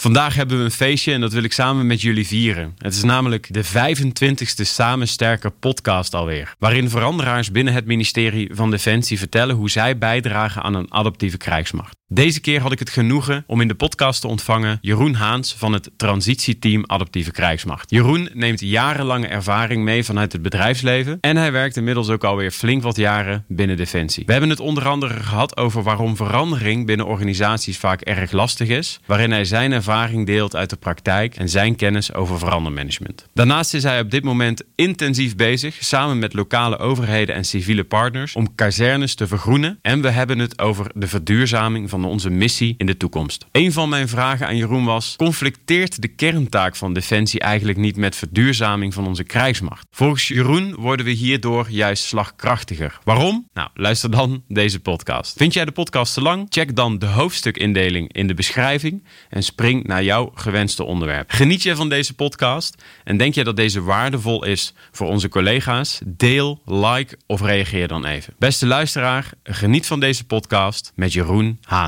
Vandaag hebben we een feestje en dat wil ik samen met jullie vieren. Het is namelijk de 25ste Samen Sterker podcast alweer. Waarin veranderaars binnen het ministerie van Defensie vertellen hoe zij bijdragen aan een adaptieve krijgsmacht. Deze keer had ik het genoegen om in de podcast te ontvangen Jeroen Haans van het transitieteam Adaptieve Krijgsmacht. Jeroen neemt jarenlange ervaring mee vanuit het bedrijfsleven en hij werkt inmiddels ook alweer flink wat jaren binnen Defensie. We hebben het onder andere gehad over waarom verandering binnen organisaties vaak erg lastig is, waarin hij zijn ervaring deelt uit de praktijk en zijn kennis over verandermanagement. Daarnaast is hij op dit moment intensief bezig samen met lokale overheden en civiele partners om kazernes te vergroenen en we hebben het over de verduurzaming van onze missie in de toekomst. Een van mijn vragen aan Jeroen was: conflicteert de kerntaak van Defensie eigenlijk niet met verduurzaming van onze krijgsmacht? Volgens Jeroen worden we hierdoor juist slagkrachtiger. Waarom? Nou, luister dan deze podcast. Vind jij de podcast te lang? Check dan de hoofdstukindeling in de beschrijving en spring naar jouw gewenste onderwerp. Geniet je van deze podcast en denk je dat deze waardevol is voor onze collega's? Deel, like of reageer dan even. Beste luisteraar, geniet van deze podcast met Jeroen Haan.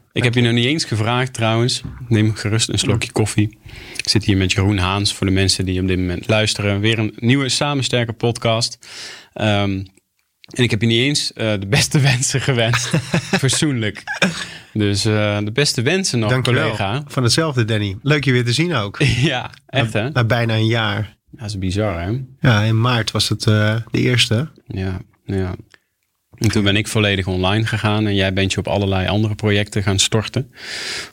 Ik heb je nog niet eens gevraagd trouwens. Neem gerust een slokje koffie. Ik zit hier met Jeroen Haans voor de mensen die op dit moment luisteren. Weer een nieuwe Samensterker podcast. Um, en ik heb je niet eens uh, de beste wensen gewenst. Verzoenlijk. Dus uh, de beste wensen nog, Dank collega. Van hetzelfde, Danny. Leuk je weer te zien ook. ja, echt hè? Na, na bijna een jaar. Dat is bizar hè? Ja, in maart was het uh, de eerste. Ja, ja. En toen ben ik volledig online gegaan en jij bent je op allerlei andere projecten gaan storten.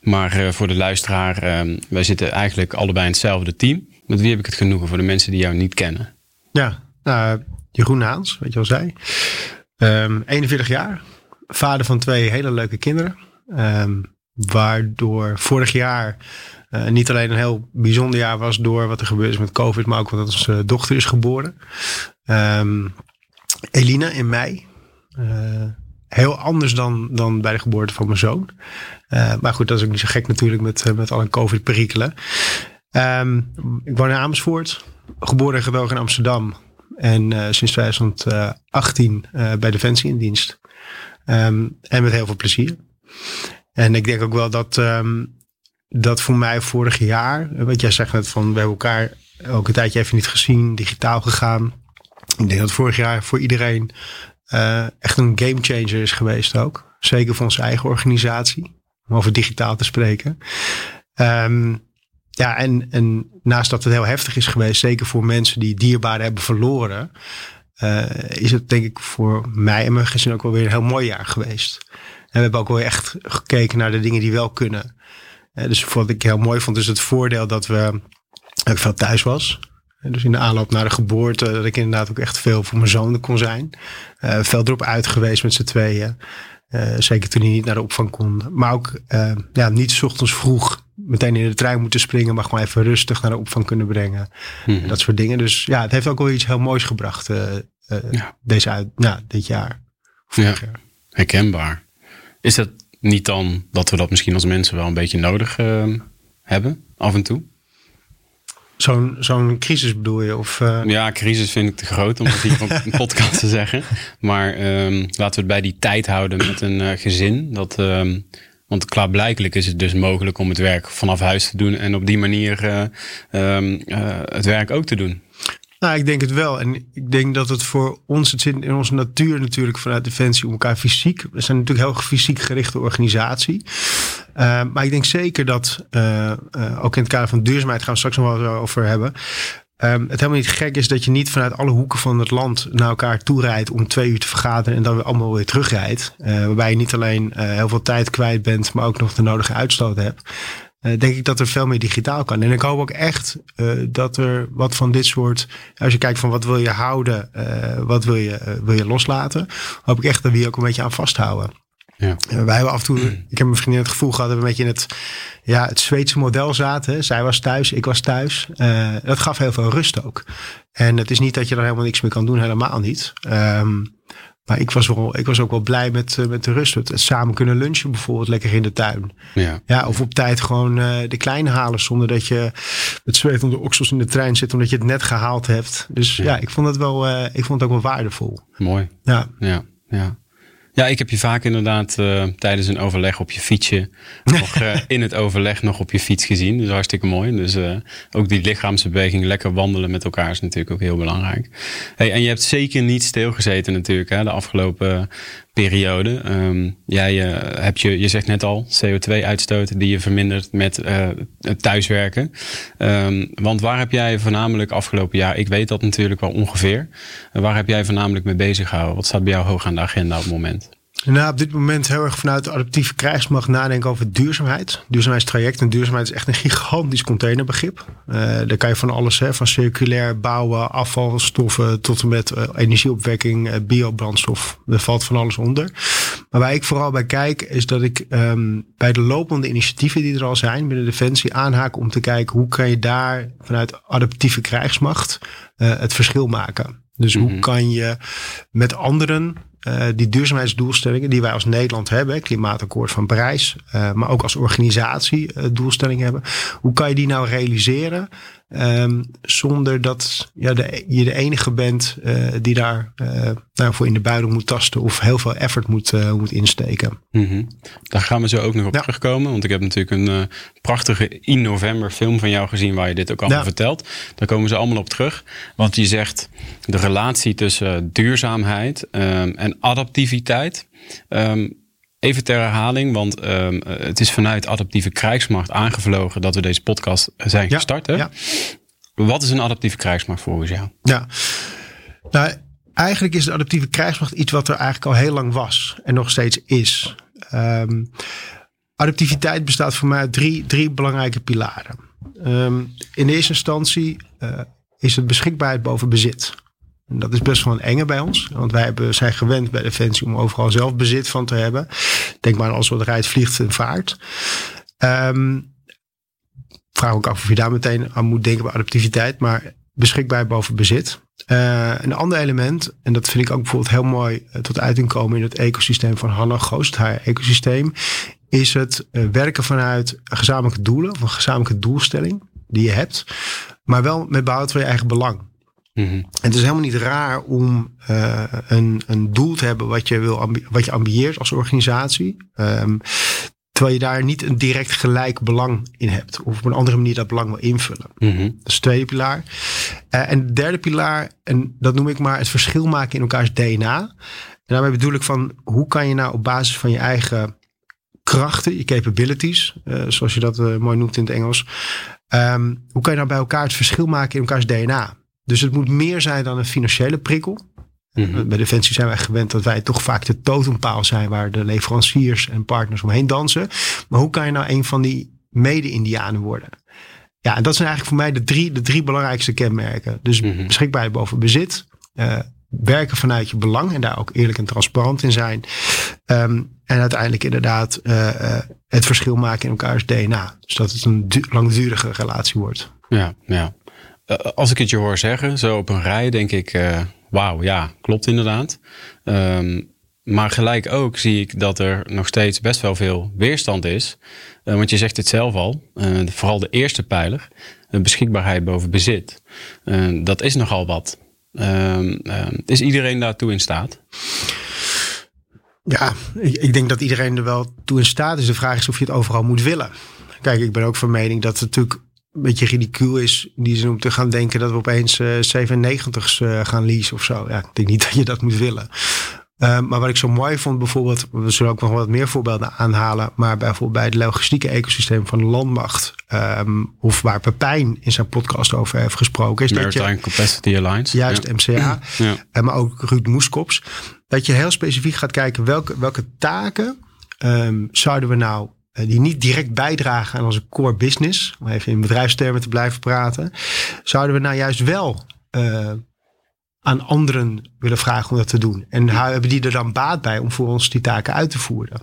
Maar uh, voor de luisteraar, uh, wij zitten eigenlijk allebei in hetzelfde team. Met wie heb ik het genoegen voor de mensen die jou niet kennen? Ja, nou, Jeroen Haans, weet je zij. Um, 41 jaar, vader van twee hele leuke kinderen. Um, waardoor vorig jaar uh, niet alleen een heel bijzonder jaar was door wat er gebeurd is met COVID, maar ook omdat onze dochter is geboren. Elina in mei. Uh, heel anders dan, dan bij de geboorte van mijn zoon. Uh, maar goed, dat is ook niet zo gek natuurlijk met, met alle COVID-perikelen. Um, ik woon in Amersfoort. Geboren en getogen in Amsterdam. En sinds 2018 uh, bij Defensie in dienst. Um, en met heel veel plezier. En ik denk ook wel dat, um, dat voor mij vorig jaar, wat jij zegt net van we hebben elkaar ook een tijdje even niet gezien, digitaal gegaan. Ik denk dat vorig jaar voor iedereen uh, echt een game changer is geweest ook. Zeker voor onze eigen organisatie. Om over digitaal te spreken. Um, ja, en, en naast dat het heel heftig is geweest, zeker voor mensen die dierbaren hebben verloren, uh, is het denk ik voor mij en mijn gezin ook wel weer een heel mooi jaar geweest. En we hebben ook wel echt gekeken naar de dingen die wel kunnen. Uh, dus wat ik heel mooi vond, is het voordeel dat we ik veel thuis was. Dus in de aanloop naar de geboorte, dat ik inderdaad ook echt veel voor mijn zoon kon zijn. Uh, veel erop uit geweest met z'n tweeën. Uh, zeker toen hij niet naar de opvang kon. Maar ook uh, ja, niet s ochtends vroeg meteen in de trein moeten springen, maar gewoon even rustig naar de opvang kunnen brengen. Mm-hmm. Dat soort dingen. Dus ja, het heeft ook wel iets heel moois gebracht ja. deze uit, ja, dit jaar. Ja, jaar. herkenbaar. Is het niet dan dat we dat misschien als mensen wel een beetje nodig hebben, af en toe? Zo'n zo'n crisis bedoel je? Of, uh... Ja, crisis vind ik te groot om dat hier op een podcast te zeggen. Maar um, laten we het bij die tijd houden met een uh, gezin. Dat, um, want klaarblijkelijk is het dus mogelijk om het werk vanaf huis te doen en op die manier uh, um, het werk ook te doen. Nou, ik denk het wel. En ik denk dat het voor ons, het zit in onze natuur natuurlijk vanuit Defensie om elkaar fysiek. We zijn natuurlijk heel fysiek gerichte organisatie. Uh, maar ik denk zeker dat, uh, uh, ook in het kader van duurzaamheid gaan we straks nog wel over hebben. Um, het helemaal niet gek is dat je niet vanuit alle hoeken van het land naar elkaar toe rijdt om twee uur te vergaderen en dan weer allemaal weer terugrijdt. waarbij je niet alleen heel veel tijd kwijt bent, maar ook nog de nodige uitstoot hebt. Uh, denk ik dat er veel meer digitaal kan. En ik hoop ook echt uh, dat er wat van dit soort. Als je kijkt van wat wil je houden, uh, wat wil je, wil je loslaten. Hoop ik echt dat we hier ook een beetje aan vasthouden. Ja. wij hebben af en toe, ik heb mijn vriendin het gevoel gehad dat we een beetje in het, ja, het Zweedse model zaten. Zij was thuis, ik was thuis. Uh, dat gaf heel veel rust ook. En het is niet dat je er helemaal niks meer kan doen, helemaal niet. Um, maar ik was, wel, ik was ook wel blij met, eh, met de rust. Het, samen kunnen lunchen bijvoorbeeld lekker in de tuin. Ja. Ja, of op tijd gewoon uh, de kleine halen zonder dat je met zweet om de oksels in de trein zit omdat je het net gehaald hebt. Dus ja, ja ik vond het wel, uh, ik vond het ook wel waardevol. Mooi. Ja. Ja. ja. Ja, ik heb je vaak inderdaad uh, tijdens een overleg op je fietsje. nog uh, in het overleg nog op je fiets gezien. Dus hartstikke mooi. Dus uh, ook die lichaamsbeweging, lekker wandelen met elkaar is natuurlijk ook heel belangrijk. Hey, en je hebt zeker niet stilgezeten natuurlijk hè, de afgelopen periode. Um, jij hebt je, je zegt net al, CO2-uitstoot die je vermindert met het thuiswerken. Um, want waar heb jij voornamelijk afgelopen jaar, ik weet dat natuurlijk wel ongeveer. waar heb jij voornamelijk mee bezig gehouden? Wat staat bij jou hoog aan de agenda op het moment? Nou, op dit moment heel erg vanuit de adaptieve krijgsmacht nadenken over duurzaamheid. Duurzaamheidstraject. En duurzaamheid is echt een gigantisch containerbegrip. Uh, daar kan je van alles, hè, van circulair bouwen, afvalstoffen tot en met uh, energieopwekking, uh, biobrandstof. Er valt van alles onder. Maar waar ik vooral bij kijk, is dat ik um, bij de lopende initiatieven die er al zijn binnen Defensie aanhaak om te kijken hoe kan je daar vanuit adaptieve krijgsmacht het verschil maken. Dus hoe mhm. kan je met anderen uh, die duurzaamheidsdoelstellingen die wij als Nederland hebben, klimaatakkoord van Parijs, uh, maar ook als organisatie uh, doelstellingen hebben. Hoe kan je die nou realiseren um, zonder dat ja, de, je de enige bent die daar nou, voor in de buidel moet tasten of heel veel effort moet, moet insteken? Mm -hmm. Daar gaan we zo ook nog op terugkomen, want ik heb natuurlijk een prachtige in november film van jou gezien waar je dit ook allemaal ja. vertelt. Daar komen ze allemaal op terug, want je zegt de relatie tussen duurzaamheid um, en adaptiviteit. Um, even ter herhaling, want um, het is vanuit adaptieve krijgsmacht aangevlogen dat we deze podcast zijn gestart. Hè? Ja. Wat is een adaptieve krijgsmacht volgens jou? Ja, nou, eigenlijk is de adaptieve krijgsmacht iets wat er eigenlijk al heel lang was en nog steeds is. Um, adaptiviteit bestaat voor mij uit drie, drie belangrijke pilaren. Um, in eerste instantie uh, is het beschikbaarheid boven bezit. Dat is best wel een enge bij ons. Want wij hebben, zijn gewend bij Defensie om overal zelf bezit van te hebben. Denk maar als wat rijdt, vliegt en vaart. Um, vraag ook af of je daar meteen aan moet denken bij adaptiviteit. Maar beschikbaar boven bezit. Uh, een ander element, en dat vind ik ook bijvoorbeeld heel mooi uh, tot uiting komen in het ecosysteem van Hanna Ghost, haar ecosysteem, is het uh, werken vanuit gezamenlijke doelen, of een gezamenlijke doelstelling die je hebt, maar wel met behoud van je eigen belang. Mhm. En het is helemaal niet raar om uh, een, een doel te hebben wat je, wil wat je ambieert als organisatie. Um, terwijl je daar niet een direct gelijk belang in hebt. Of op een andere manier dat belang wil invullen. Mm -hmm. Dat is de tweede pilaar. Uh, en de derde pilaar, en dat noem ik maar het verschil maken in elkaars DNA. En daarmee bedoel ik van hoe kan je nou op basis van je eigen krachten, je capabilities, uh, zoals je dat mooi noemt in het Engels. Um, hoe kan je nou bij elkaar het verschil maken in elkaars DNA? Dus het moet meer zijn dan een financiële prikkel. Mm Bij Defensie zijn wij gewend dat wij toch vaak de totempaal zijn waar de leveranciers en partners omheen dansen. Maar hoe kan je nou een van die mede-Indianen worden? Ja, en dat zijn eigenlijk voor mij de drie, de drie belangrijkste kenmerken. Dus mm -hmm. beschikbaarheid boven bezit, uh, werken vanuit je belang en daar ook eerlijk en transparant in zijn. Um, en uiteindelijk inderdaad uh, uh, het verschil maken in elkaars DNA. Dus dat het een langdurige relatie wordt. Ja, ja. Eh, als ik het je hoor zeggen, zo op een rij, denk ik, uh, wauw, ja, klopt inderdaad. Um, maar gelijk ook zie ik dat er nog steeds best wel veel weerstand is. Uh, want je zegt het zelf al, vooral de eerste pijler, beschikbaarheid boven bezit. dat is nogal wat. Um, is iedereen daartoe in staat? Ja, ik, ik, denk dat iedereen er wel toe in staat is. De vraag is of je het overal moet willen. Kijk, ik ben ook van mening dat het natuurlijk een beetje ridicuul is. In die zin om te gaan denken dat we opeens uh, 97's uh, gaan leasen of zo. Ja, ik denk niet dat je dat moet willen. Uh, maar wat ik zo mooi vond bijvoorbeeld, we zullen ook nog wat meer voorbeelden aanhalen, maar bijvoorbeeld bij het logistieke ecosysteem van de landmacht, um, of waar Pepijn in zijn podcast over heeft gesproken, is Maritime dat je, Capacity Alliance. Juist, ja. MCA, ja. Uh, maar ook Ruud Moeskops, dat je heel specifiek gaat kijken welke, welke taken um, zouden we nou eh, die niet direct bijdragen aan onze core business, om even in bedrijfstermen te blijven praten, zouden we nou juist wel uh, aan anderen willen vragen om dat te doen. En hebben die er dan baat bij om voor ons die taken uit te voeren.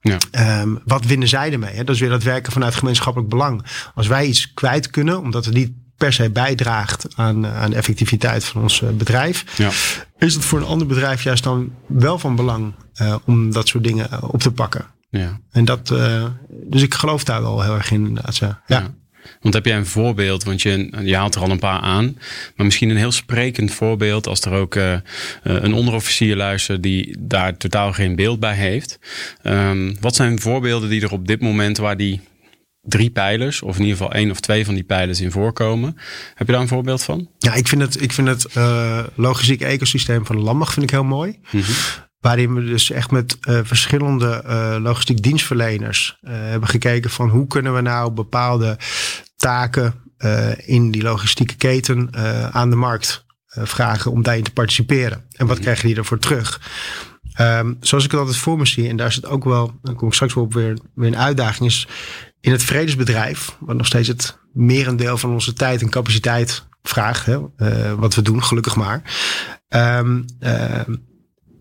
Ja. Um, wat winnen zij ermee? Hè? Dat is weer dat werken vanuit gemeenschappelijk belang. Als wij iets kwijt kunnen, omdat het niet per se bijdraagt aan, aan de effectiviteit van ons bedrijf, ja. is het voor een ander bedrijf juist dan wel van belang uh, om dat soort dingen op te pakken. Ja. En dat, uh, dus ik geloof daar wel heel erg in. Inderdaad. Ja. ja. Want heb jij een voorbeeld, want je, je haalt er al een paar aan, maar misschien een heel sprekend voorbeeld als er ook uh, een onderofficier luistert die daar totaal geen beeld bij heeft. Um, wat zijn voorbeelden die er op dit moment waar die drie pijlers, of in ieder geval één of twee van die pijlers in voorkomen. Heb je daar een voorbeeld van? Ja, ik vind het, ik vind het uh, logistiek ecosysteem van de landmacht vind ik heel mooi. Mm -hmm. Waarin we dus echt met uh, verschillende uh, logistiek dienstverleners uh, hebben gekeken van hoe kunnen we nou bepaalde taken in die logistieke keten aan de markt vragen om daarin te participeren. En wat mm krijgen die ervoor terug? Um, zoals ik het altijd voor me zie, en daar zit ook wel, dan kom ik straks wel op weer, weer een uitdaging, is in het vredesbedrijf, wat nog steeds het merendeel van onze tijd en capaciteit vraagt, hè, wat we doen, gelukkig maar. Um,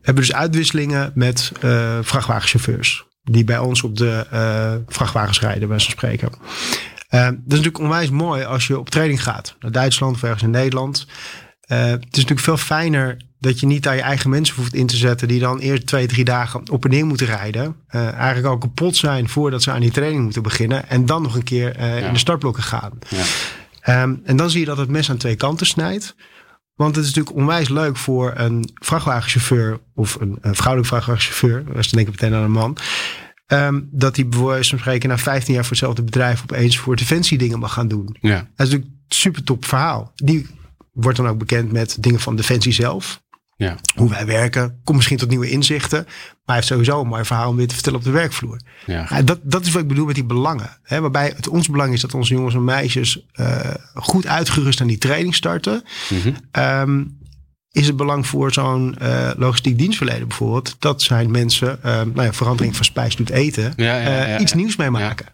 hebben dus uitwisselingen met uh, vrachtwagenchauffeurs. Die bij ons op de uh, vrachtwagens rijden, bij zo'n spreken. Uh, dat is natuurlijk onwijs mooi als je op training gaat. Naar Duitsland of ergens in Nederland. het is natuurlijk veel fijner dat je niet daar je eigen mensen hoeft in te zetten. Die dan eerst twee, drie dagen op en neer moeten rijden. eigenlijk al kapot zijn voordat ze aan die training moeten beginnen. En dan nog een keer in de startblokken gaan. Ja. Um, en dan zie je dat het mes aan twee kanten snijdt. Want het is natuurlijk onwijs leuk voor een vrachtwagenchauffeur of een, een vrouwelijke vrachtwagenchauffeur. Is dan denk ik meteen aan een man. Um, dat hij bijvoorbeeld spreken na 15 jaar voor hetzelfde bedrijf opeens voor defensie dingen mag gaan doen. Ja. Dat is natuurlijk een super top verhaal. Die wordt dan ook bekend met dingen van defensie zelf. Ja. Hoe wij werken. Komt misschien tot nieuwe inzichten. Maar hij heeft sowieso een mooi verhaal om weer te vertellen op de werkvloer. Ja. dat, dat is wat ik bedoel met die belangen. Hè, waarbij het ons belang is dat onze jongens en meisjes uh, goed uitgerust aan die training starten. Mm um, is het belang voor zo'n uh, logistiek dienstverlener bijvoorbeeld. Dat zijn mensen, uh, nou ja, verandering van spijs doet eten. Ja, ja, iets nieuws mee maken.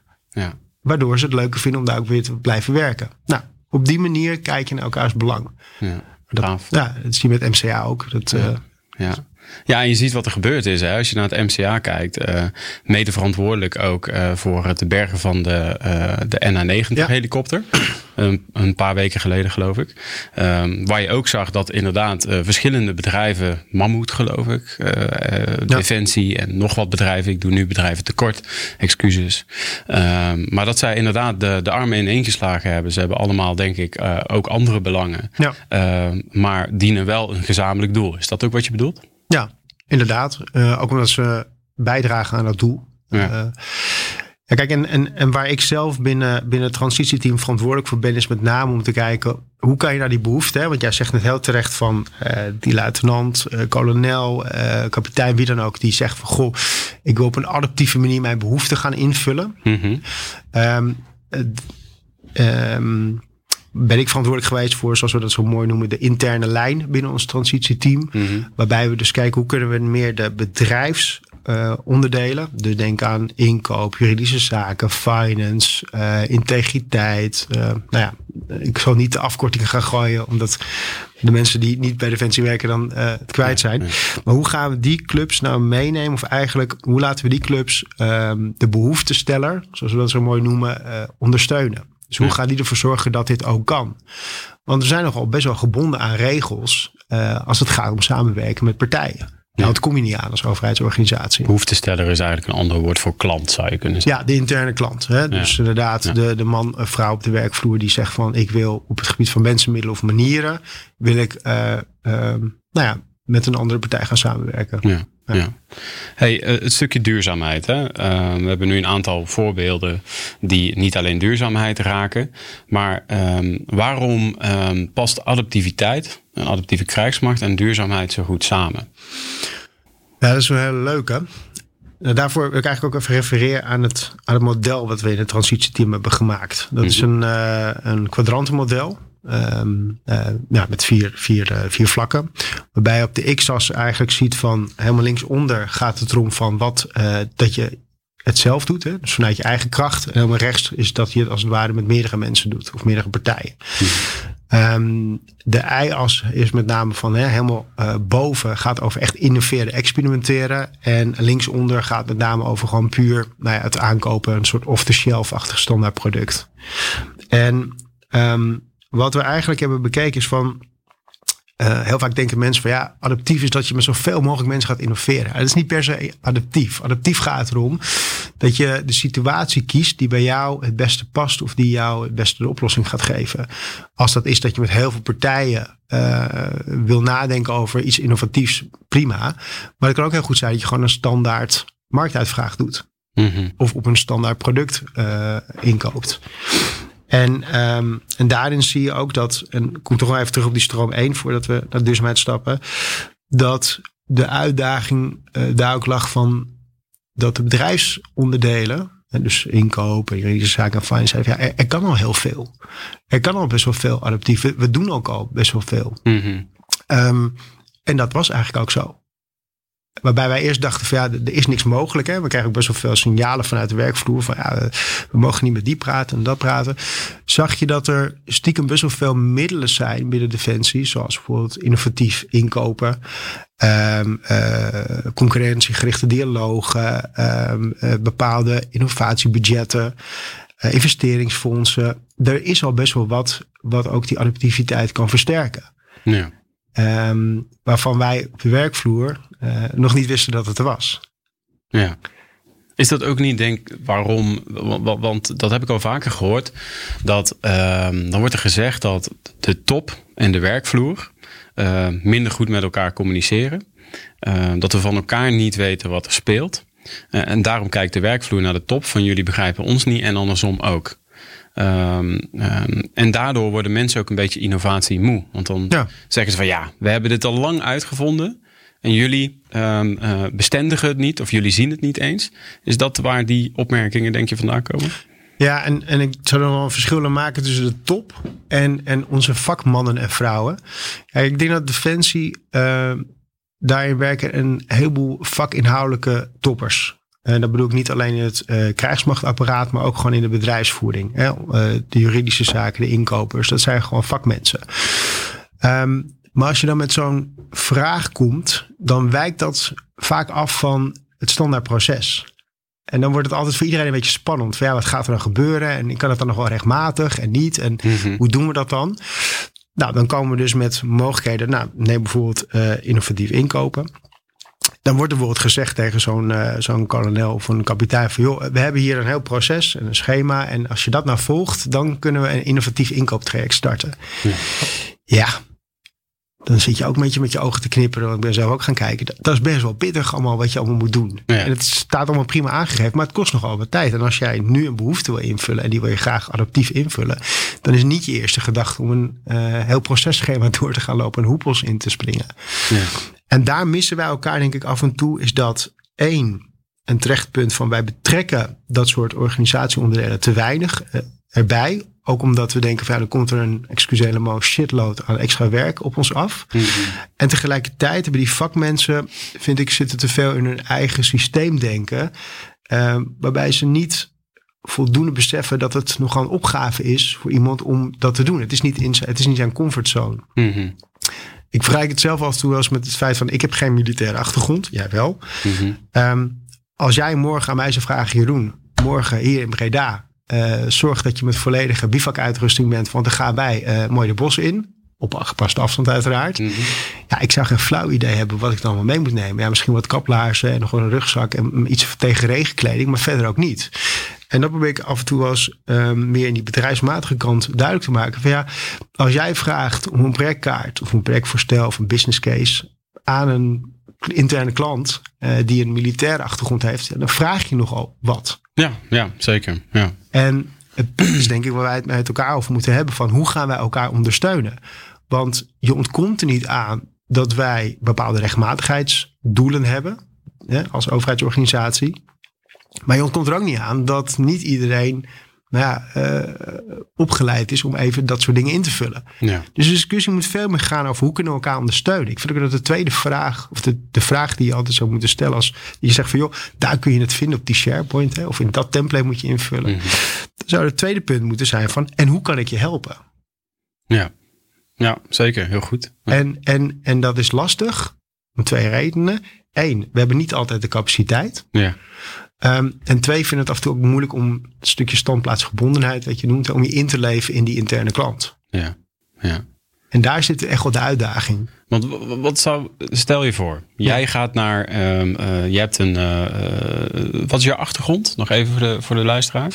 Waardoor ze het leuker vinden om daar ook weer te blijven werken. Nou, op die manier kijk je naar elkaars belang. Ja. Dat, ja, dat zie je met MCA ook. Dat, ja. Uh, ja. Ja, en je ziet wat er gebeurd is. Hè. Als je naar het MCA kijkt, uh, mede verantwoordelijk ook uh, voor het bergen van de, uh, de NA90 helikopter. Een, een, paar weken geleden, geloof ik. Um, waar je ook zag dat inderdaad verschillende bedrijven, Mammoet geloof ik, Defensie en nog wat bedrijven, ik doe nu bedrijven tekort, excuses. Um, maar dat zij inderdaad de, de armen ineengeslagen hebben. Ze hebben allemaal, denk ik, ook andere belangen. Ja. Ehm, maar dienen wel een gezamenlijk doel. Is dat ook wat je bedoelt? Ja, inderdaad. Uh, ook omdat ze bijdragen aan dat doel. Ja. Uh, ja, kijk, en, en, en waar ik zelf binnen, binnen het transitieteam verantwoordelijk voor ben, is met name om te kijken hoe kan je naar die behoefte, hè? want jij zegt net heel terecht van uh, die luitenant, uh, kolonel, uh, kapitein, wie dan ook, die zegt van goh, ik wil op een adaptieve manier mijn behoeften gaan invullen. Mm -hmm. um, um, ben ik verantwoordelijk geweest voor, zoals we dat zo mooi noemen, de interne lijn binnen ons transitieteam. Mm Waarbij we dus kijken hoe kunnen we meer de bedrijfsonderdelen, uh, dus denk aan inkoop, juridische zaken, finance, uh, integriteit. Uh, nou ja, ik zal niet de afkortingen gaan gooien, omdat de mensen die niet bij Defensie werken dan het kwijt zijn. Maar hoe gaan we die clubs nou meenemen? Of eigenlijk, hoe laten we die clubs ehm, de behoeftesteller, zoals we dat zo mooi noemen, ondersteunen? Dus hoe gaat die ervoor zorgen dat dit ook kan? Want we zijn nogal best wel gebonden aan regels uh, als het gaat om samenwerken met partijen. Nou, het kom je niet aan als overheidsorganisatie. Behoeftesteller is eigenlijk een ander woord voor klant, zou je kunnen zeggen. Ja, de interne klant. Hè? Dus inderdaad, de, de man of vrouw op de werkvloer die zegt van... ik wil op het gebied van mensenmiddelen of manieren... wil ik uh, uh, nou ja, met een andere partij gaan samenwerken. Ja. Ja. Hey, eh, het stukje duurzaamheid. Hè? Uh, we hebben nu een aantal voorbeelden die niet alleen duurzaamheid raken. Maar um, waarom um, past adaptiviteit, een adaptieve krijgsmacht en duurzaamheid zo goed samen? Ja, dat is wel heel leuk hè. Nou, daarvoor wil ik eigenlijk ook even refereren aan het, aan het model wat we in het transitieteam hebben gemaakt. Dat is mhm. een, uh, een kwadrantenmodel. Um, uh, met vier, vier, uh, vier vlakken. Waarbij je op de x-as eigenlijk ziet van helemaal linksonder gaat het erom van wat uh, dat je het zelf doet. Hè? Dus vanuit je eigen kracht. En helemaal rechts is dat je het als het ware met meerdere mensen doet. Of meerdere partijen. Ehm, de I-as is met name van hè, helemaal boven gaat over echt innoveren, experimenteren. En linksonder gaat met name over gewoon puur nou ja, het aankopen, een soort off-the-shelf-achtig standaard product. En um, wat we eigenlijk hebben bekeken is van uh, heel vaak denken mensen van ja, adaptief is dat je met zoveel mogelijk mensen gaat innoveren. Dat is niet per se adaptief. Adaptief gaat erom dat je de situatie kiest die bij jou het beste past of die jou het beste de oplossing gaat geven. Als dat is dat je met heel veel partijen uh, wil nadenken over iets innovatiefs, prima. Maar het kan ook heel goed zijn dat je gewoon een standaard marktuitvraag doet. Mm -hmm. Of op een standaard product uh, inkoopt. En, um, en daarin zie je ook dat, en ik kom toch wel even terug op die stroom 1 voordat we naar duurzaamheid stappen, dat de uitdaging uh, daar ook lag van dat de bedrijfsonderdelen, en dus inkopen, juridische zaken en finance, ja, er, er, kan al heel veel. Er kan al best wel veel adaptief. We, we doen ook al best wel veel. Mm -hmm. um, en dat was eigenlijk ook zo. Waarbij wij eerst dachten van ja, er is niks mogelijk. Hè? We krijgen ook best wel veel signalen vanuit de werkvloer. Van ja, we mogen niet met die praten en dat praten. Zag je dat er stiekem best wel veel middelen zijn binnen Defensie. Zoals bijvoorbeeld innovatief inkopen. Um, uh, concurrentiegerichte dialogen. Um, uh, bepaalde innovatiebudgetten. Uh, investeringsfondsen. Er is al best wel wat wat ook die adaptiviteit kan versterken. Ja. Um, waarvan wij op de werkvloer uh, nog niet wisten dat het er was. Ja. Is dat ook niet, denk waarom? Want dat heb ik al vaker gehoord. Dat uh, dan wordt er gezegd dat de top en de werkvloer uh, minder goed met elkaar communiceren. Uh, dat we van elkaar niet weten wat er speelt. en daarom kijkt de werkvloer naar de top van jullie begrijpen ons niet en andersom ook. Um, um, en daardoor worden mensen ook een beetje innovatie moe. Want dan ja. zeggen ze van ja, we hebben dit al lang uitgevonden. En jullie um, uh, bestendigen het niet of jullie zien het niet eens. Is dat waar die opmerkingen denk je vandaan komen? Ja, en, en ik zou dan wel een verschil maken tussen de top en, en onze vakmannen en vrouwen. Ja, ik denk dat Defensie uh, daarin werken een heleboel vakinhoudelijke toppers. En dat bedoel ik niet alleen in het uh, krijgsmachtapparaat, maar ook gewoon in de bedrijfsvoering. Hè? Uh, de juridische zaken, de inkopers, dat zijn gewoon vakmensen. Um, maar als je dan met zo'n vraag komt, dan wijkt dat vaak af van het standaard proces. En dan wordt het altijd voor iedereen een beetje spannend. Van ja, wat gaat er dan gebeuren? En kan het dan nog wel rechtmatig en niet? En mm-hmm. hoe doen we dat dan? Nou, dan komen we dus met mogelijkheden. Nou, neem bijvoorbeeld uh, innovatief inkopen. Dan wordt er bijvoorbeeld gezegd tegen zo'n uh, zo'n kolonel of een kapitein van joh, we hebben hier een heel proces en een schema. En als je dat nou volgt, dan kunnen we een innovatief inkooptraject starten. Ja, ja dan zit je ook een beetje met je ogen te knipperen. Want ik ben zelf ook gaan kijken. Dat, is best wel pittig allemaal wat je allemaal moet doen. En het staat allemaal prima aangegeven, maar het kost nogal wat tijd. En als jij nu een behoefte wil invullen en die wil je graag adaptief invullen, dan is niet je eerste gedachte om een uh, heel processchema door te gaan lopen en hoepels in te springen. Ja. En daar missen wij elkaar denk ik af en toe, is dat één, een terechtpunt van wij betrekken dat soort organisatieonderdelen te weinig uh, erbij ook omdat we denken van ja, dan komt er een, excuus helemaal, shitload aan extra werk op ons af. Mm -hmm. En tegelijkertijd hebben die vakmensen, vind ik, zitten te veel in hun eigen systeem denken. Uh, waarbij ze niet voldoende beseffen dat het nogal een opgave is voor iemand om dat te doen. Het is niet, in, het is niet zijn comfortzone. Mm -hmm. Ik vergelijk het zelf af en toe wel eens met het feit van ik heb geen militaire achtergrond. Jij wel. Mm -hmm. um, als jij morgen aan mij zou vragen, Jeroen, morgen hier in Breda uh, zorg dat je met volledige bivakuitrusting bent. Want dan gaan wij uh, mooi de bos in. Op gepaste afstand uiteraard. Mm -hmm. Ja, ik zou geen flauw idee hebben wat ik dan wel mee moet nemen. Ja, misschien wat kaplaarzen en nog een rugzak en iets tegen regenkleding. Maar verder ook niet. En dat probeer ik af en toe als uh, meer in die bedrijfsmatige kant duidelijk te maken. Van ja, als jij vraagt om een projectkaart of een projectvoorstel of een business case aan een interne klant uh, die een militaire achtergrond heeft, dan vraag je nogal wat. Ja, ja zeker. Ja. En het punt is denk ik waar wij het met elkaar over moeten hebben van hoe gaan wij elkaar ondersteunen. Want je ontkomt er niet aan dat wij bepaalde rechtmatigheidsdoelen hebben hè, als overheidsorganisatie. Maar je ontkomt er ook niet aan dat niet iedereen nou ja, uh, opgeleid is om even dat soort dingen in te vullen. Ja. Dus de discussie moet veel meer gaan over hoe kunnen we elkaar ondersteunen. Ik vind ook dat de tweede vraag, of de, de vraag die je altijd zou moeten stellen als je zegt van joh, daar kun je het vinden op die SharePoint, hè, of in dat template moet je invullen. Mm -hmm. Dan zou het tweede punt moeten zijn van en hoe kan ik je helpen? Ja. Ja, zeker. Heel goed. En, en, en dat is lastig om twee redenen. Eén, we hebben niet altijd de capaciteit. Ja. Um, en twee, vind het af en toe ook moeilijk om een stukje standplaatsgebondenheid, wat je noemt, om je in te leven in die interne klant. Ja, ja. En daar zit echt wel de uitdaging. Want wat zou, stel je voor, jij gaat naar, um, uh, je hebt een, uh, wat is je achtergrond? Nog even voor de, voor de luisteraar.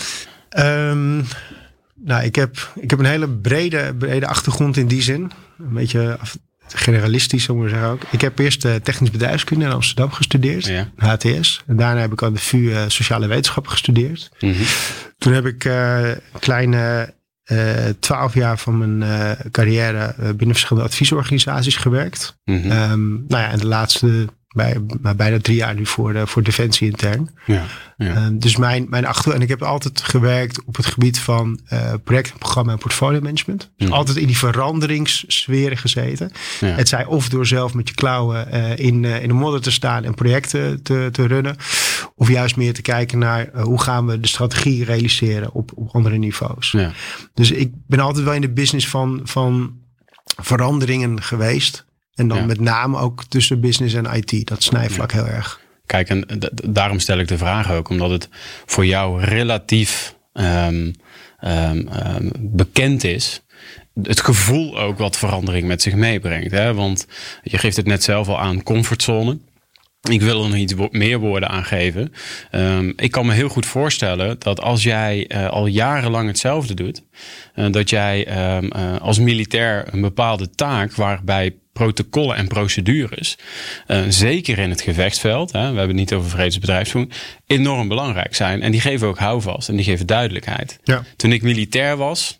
Um, nou, ik heb, ik heb een hele brede, brede achtergrond in die zin. Een beetje generalistisch, zo maar zeggen ook. Ik heb eerst uh, technisch bedrijfskunde in Amsterdam gestudeerd, ja. HTS. En daarna heb ik aan de VU uh, sociale wetenschappen gestudeerd. Mm -hmm. Toen heb ik uh, een kleine twaalf jaar van mijn carrière binnen verschillende adviesorganisaties gewerkt. Mm -hmm. um, nou ja, en de laatste bij, maar bijna drie jaar nu voor, de, voor Defensie intern. Ja, ja. Uh, dus mijn, mijn achter... En ik heb altijd gewerkt op het gebied van uh, project, programma en portfolio management. Dus mm. altijd in die veranderingssferen gezeten. Het zij of door zelf met je klauwen uh, in, in de modder te staan en projecten te, te runnen. Of juist meer te kijken naar hoe gaan we de strategie realiseren op, op andere niveaus. Ja. Dus ik ben altijd wel in de business van, van veranderingen geweest. En dan ja. met name ook tussen business en IT. Dat snijvlak heel erg. Kijk, en daarom stel ik de vraag ook. Omdat het voor jou relatief um, um, um, bekend is. Het gevoel ook wat verandering met zich meebrengt. Hè? Want je geeft het net zelf al aan, comfortzone. Ik wil er nog iets meer woorden aan geven. Um, ik kan me heel goed voorstellen dat als jij uh, al jarenlang hetzelfde doet, uh, dat jij um, uh, als militair een bepaalde taak waarbij protocollen en procedures, zeker in het gevechtsveld, hè, we hebben het niet over vredesbedrijfsvoering, enorm belangrijk zijn. En die geven ook houvast en die geven duidelijkheid. Ja. Toen ik militair was,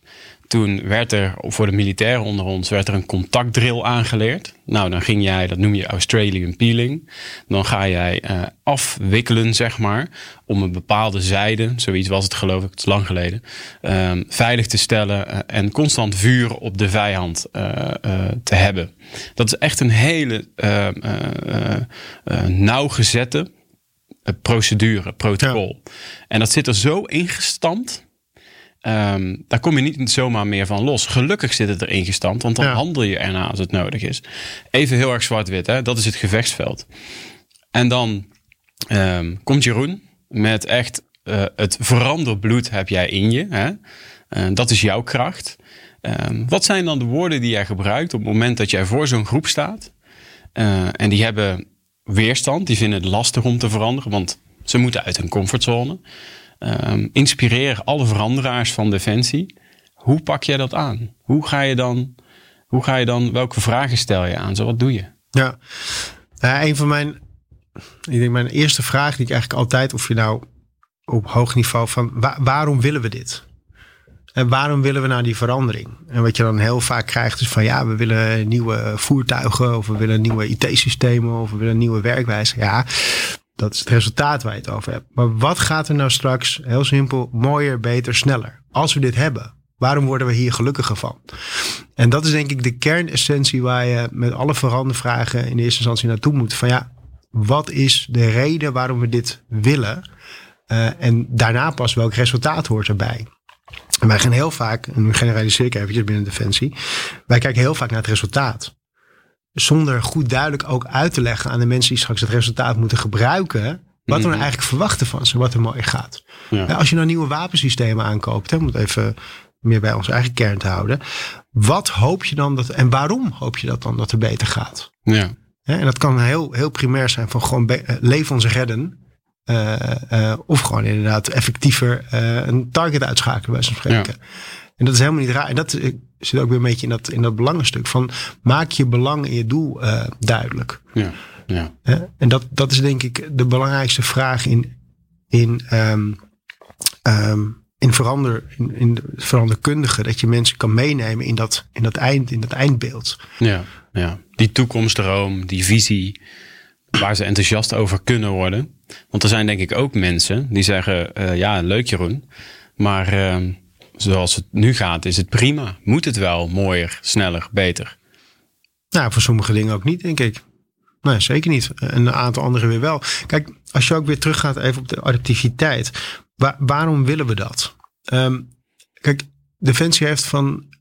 toen werd er voor de militairen onder ons werd er een contactdrill aangeleerd. Nou, dan ging jij, dat noem je Australian peeling. Dan ga jij uh, afwikkelen, zeg maar, om een bepaalde zijde, zoiets was het geloof ik, het is lang geleden, uh, veilig te stellen uh, en constant vuur op de vijand uh, te hebben. Dat is echt een hele nauwgezette procedure, protocol. Ja. En dat zit er zo ingestampt Um, daar kom je niet zomaar meer van los. Gelukkig zit het erin gestampt, want dan ja. handel je erna als het nodig is. Even heel erg zwart-wit, hè? dat is het gevechtsveld. En dan um, komt Jeroen met echt uh, het veranderbloed heb jij in je. Hè? Uh, dat is jouw kracht. Um, wat zijn dan de woorden die jij gebruikt op het moment dat jij voor zo'n groep staat? Uh, en die hebben weerstand, die vinden het lastig om te veranderen, want ze moeten uit hun comfortzone. Um, inspireer alle veranderaars van Defensie. Hoe pak jij dat aan? Hoe ga je dan, hoe ga je dan welke vragen stel je aan? Zo, wat doe je? Ja, een van mijn, ik denk mijn eerste vraag die ik eigenlijk altijd, of je nou op hoog niveau van waar, waarom willen we dit? En waarom willen we nou die verandering? En wat je dan heel vaak krijgt is van ja, we willen nieuwe voertuigen of we willen nieuwe IT-systemen of we willen nieuwe werkwijze. Ja, dat is het resultaat waar je het over hebt. Maar wat gaat er nou straks, heel simpel, mooier, beter, sneller? Als we dit hebben, waarom worden we hier gelukkiger van? En dat is denk ik de kernessentie waar je met alle verandervragen in eerste instantie naartoe moet. Van ja, wat is de reden waarom we dit willen? Uh, en daarna pas welk resultaat hoort erbij. En wij gaan heel vaak, en nu generaliseer ik eventjes binnen Defensie, wij kijken heel vaak naar het resultaat zonder goed duidelijk ook uit te leggen aan de mensen die straks het resultaat moeten gebruiken. Wat we nou mhm. eigenlijk verwachten van ze, wat er mooi gaat. Ja. Als je nou nieuwe wapensystemen aankoopt, hè, om het even meer bij onze eigen kern te houden. Wat hoop je dan dat, en waarom hoop je dat dan dat er beter gaat? Ja. en dat kan heel, heel primair zijn van gewoon eh, leven ons redden. Uh, uh, of gewoon inderdaad effectiever uh, een target uitschakelen bij zo'n spreken. Ja. En dat is helemaal niet raar. En dat zit ook weer een beetje in dat, in dat belangenstuk van maak je belang en je doel uh, duidelijk. Ja, ja. en dat, dat is denk ik de belangrijkste vraag in, in, um, um, in, verander, in, in veranderkundige. Dat je mensen kan meenemen in dat, in dat, eind, in dat eindbeeld. Ja, ja, die toekomstdroom, die visie waar ze enthousiast over kunnen worden. Want er zijn denk ik ook mensen die zeggen, uh, ja leuk Jeroen, maar... Uh, zoals het nu gaat, is het prima. Moet het wel mooier, sneller, beter? Nou, voor sommige dingen ook niet, denk ik. Nee, zeker niet. En een aantal andere weer wel. Kijk, als je ook weer teruggaat even op de adaptiviteit. waarom willen we dat? Um, kijk, Defensie heeft van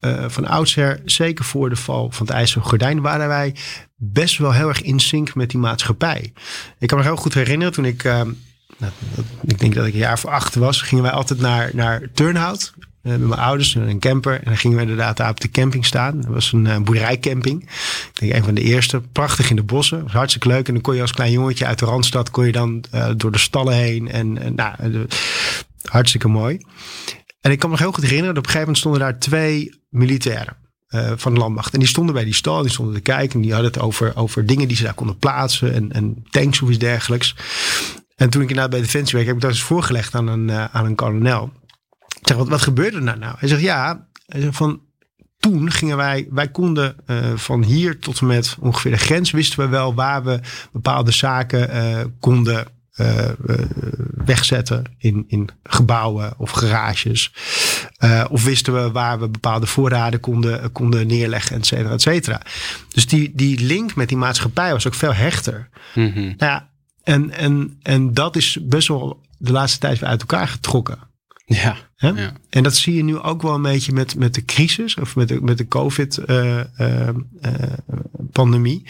uh, van oudsher, zeker voor de val van het IJzeren Gordijn, waren wij best wel heel erg in sync met die maatschappij. Ik kan me heel goed herinneren toen ik, uh, nou, ik denk dat ik een jaar voor acht was, gingen wij altijd naar, naar Turnhout. Uh, met mijn ouders en een camper. En dan gingen we inderdaad daar op de camping staan. Dat was een uh, boerderijcamping. Ik denk een van de eerste. Prachtig in de bossen. Was hartstikke leuk. En dan kon je als klein jongetje uit de Randstad... kon je dan uh, door de stallen heen. En, nou, hartstikke mooi. En ik kan me nog heel goed herinneren. Dat op een gegeven moment stonden daar twee militairen. Van de landmacht. En die stonden bij die stal, die stonden te kijken. En die hadden het over, over dingen die ze daar konden plaatsen. En, en tanks of iets dergelijks. En toen ik inderdaad bij Defensie werk, heb ik dat eens voorgelegd aan een, uh, aan een kolonel. Ik zeg, wat, wat gebeurde er nou, nou? Hij zegt, ja, hij zegt van, toen gingen wij, wij konden uh, van hier tot en met ongeveer de grens wisten we wel waar we bepaalde zaken uh, konden uh, wegzetten in, in gebouwen of garages. of wisten we waar we bepaalde voorraden konden, konden neerleggen, et cetera, et cetera. Dus die, die link met die maatschappij was ook veel hechter. Mm -hmm. nou ja, en, en, en dat is best wel de laatste tijd weer uit elkaar getrokken. Ja, ja, En dat zie je nu ook wel een beetje met, met de crisis of met de, met de COVID-pandemie. Uh, uh,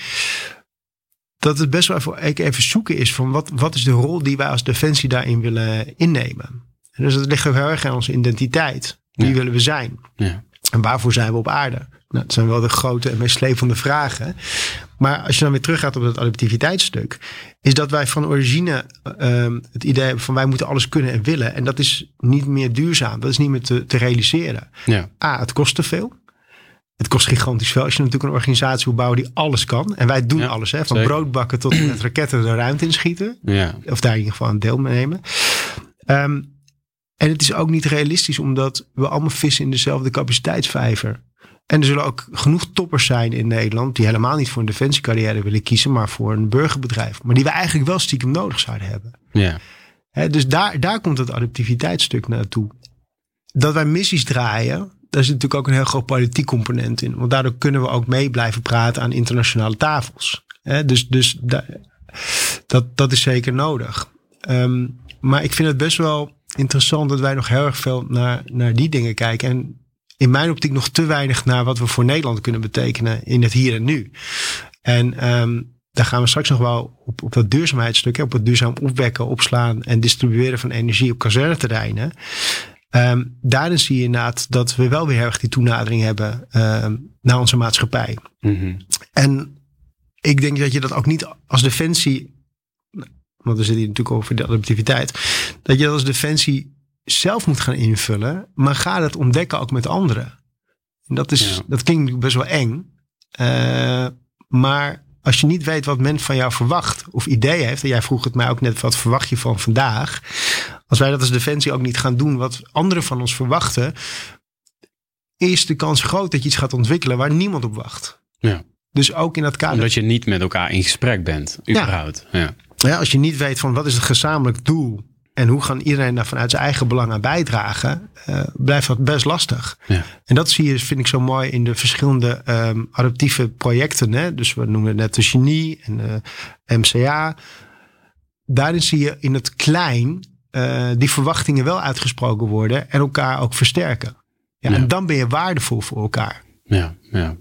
dat het best wel even, even zoeken is van wat, wat is de rol die wij als defensie daarin willen innemen. En dus dat ligt ook heel erg aan onze identiteit. Wie ja. willen we zijn? Ja. En waarvoor zijn we op aarde? Nou, dat zijn wel de grote en meest slepende vragen. Maar als je dan weer teruggaat op dat adaptiviteitsstuk, is dat wij van origine um, het idee hebben van wij moeten alles kunnen en willen. En dat is niet meer duurzaam. Dat is niet meer te, te realiseren. Ja. A, het kost te veel. Het kost gigantisch veel als je natuurlijk een organisatie wil bouwen die alles kan. En wij doen ja, alles, hè, van zeker. broodbakken tot met raketten de ruimte inschieten. Ja. Of daar in ieder geval aan deel mee nemen. Um, en het is ook niet realistisch omdat we allemaal vissen in dezelfde capaciteitsvijver. En er zullen ook genoeg toppers zijn in Nederland die helemaal niet voor een defensiecarrière willen kiezen, maar voor een burgerbedrijf. Maar die we eigenlijk wel stiekem nodig zouden hebben. Ja. He, dus daar, daar komt het adaptiviteitsstuk naartoe. Dat wij missies draaien, daar zit natuurlijk ook een heel groot politiek component in. Want daardoor kunnen we ook mee blijven praten aan internationale tafels. He, dus dus da, dat, dat is zeker nodig. Um, maar ik vind het best wel interessant dat wij nog heel erg veel naar, naar die dingen kijken. En in mijn optiek nog te weinig naar wat we voor Nederland kunnen betekenen in het hier en nu. En um, daar gaan we straks nog wel op, op dat duurzaamheidsstuk, op het duurzaam opwekken, opslaan en distribueren van energie op kazerneterreinen. Um, daarin zie je inderdaad dat we wel weer heel erg die toenadering hebben um, naar onze maatschappij. Mm -hmm. En ik denk dat je dat ook niet als defensie, want we zitten hier natuurlijk over de adaptiviteit, dat je dat als defensie zelf moet gaan invullen, maar ga dat ontdekken ook met anderen. En dat, is, ja. dat klinkt best wel eng. Uh, maar als je niet weet wat men van jou verwacht of ideeën heeft, en jij vroeg het mij ook net, wat verwacht je van vandaag? Als wij dat als defensie ook niet gaan doen wat anderen van ons verwachten, is de kans groot dat je iets gaat ontwikkelen waar niemand op wacht. Ja. Dus ook in dat kader. Omdat je niet met elkaar in gesprek bent, überhaupt. Ja. Ja. ja als je niet weet van wat is het gezamenlijk doel en hoe kan iedereen daar vanuit zijn eigen belang aan bijdragen, uh, blijft dat best lastig. Ja. En dat zie je, vind ik zo mooi in de verschillende um, adaptieve projecten. Hè? Dus we noemen het net de genie en de MCA. Daarin zie je in het klein uh, die verwachtingen wel uitgesproken worden en elkaar ook versterken. Ja, ja. En dan ben je waardevol voor elkaar. Ja, ja.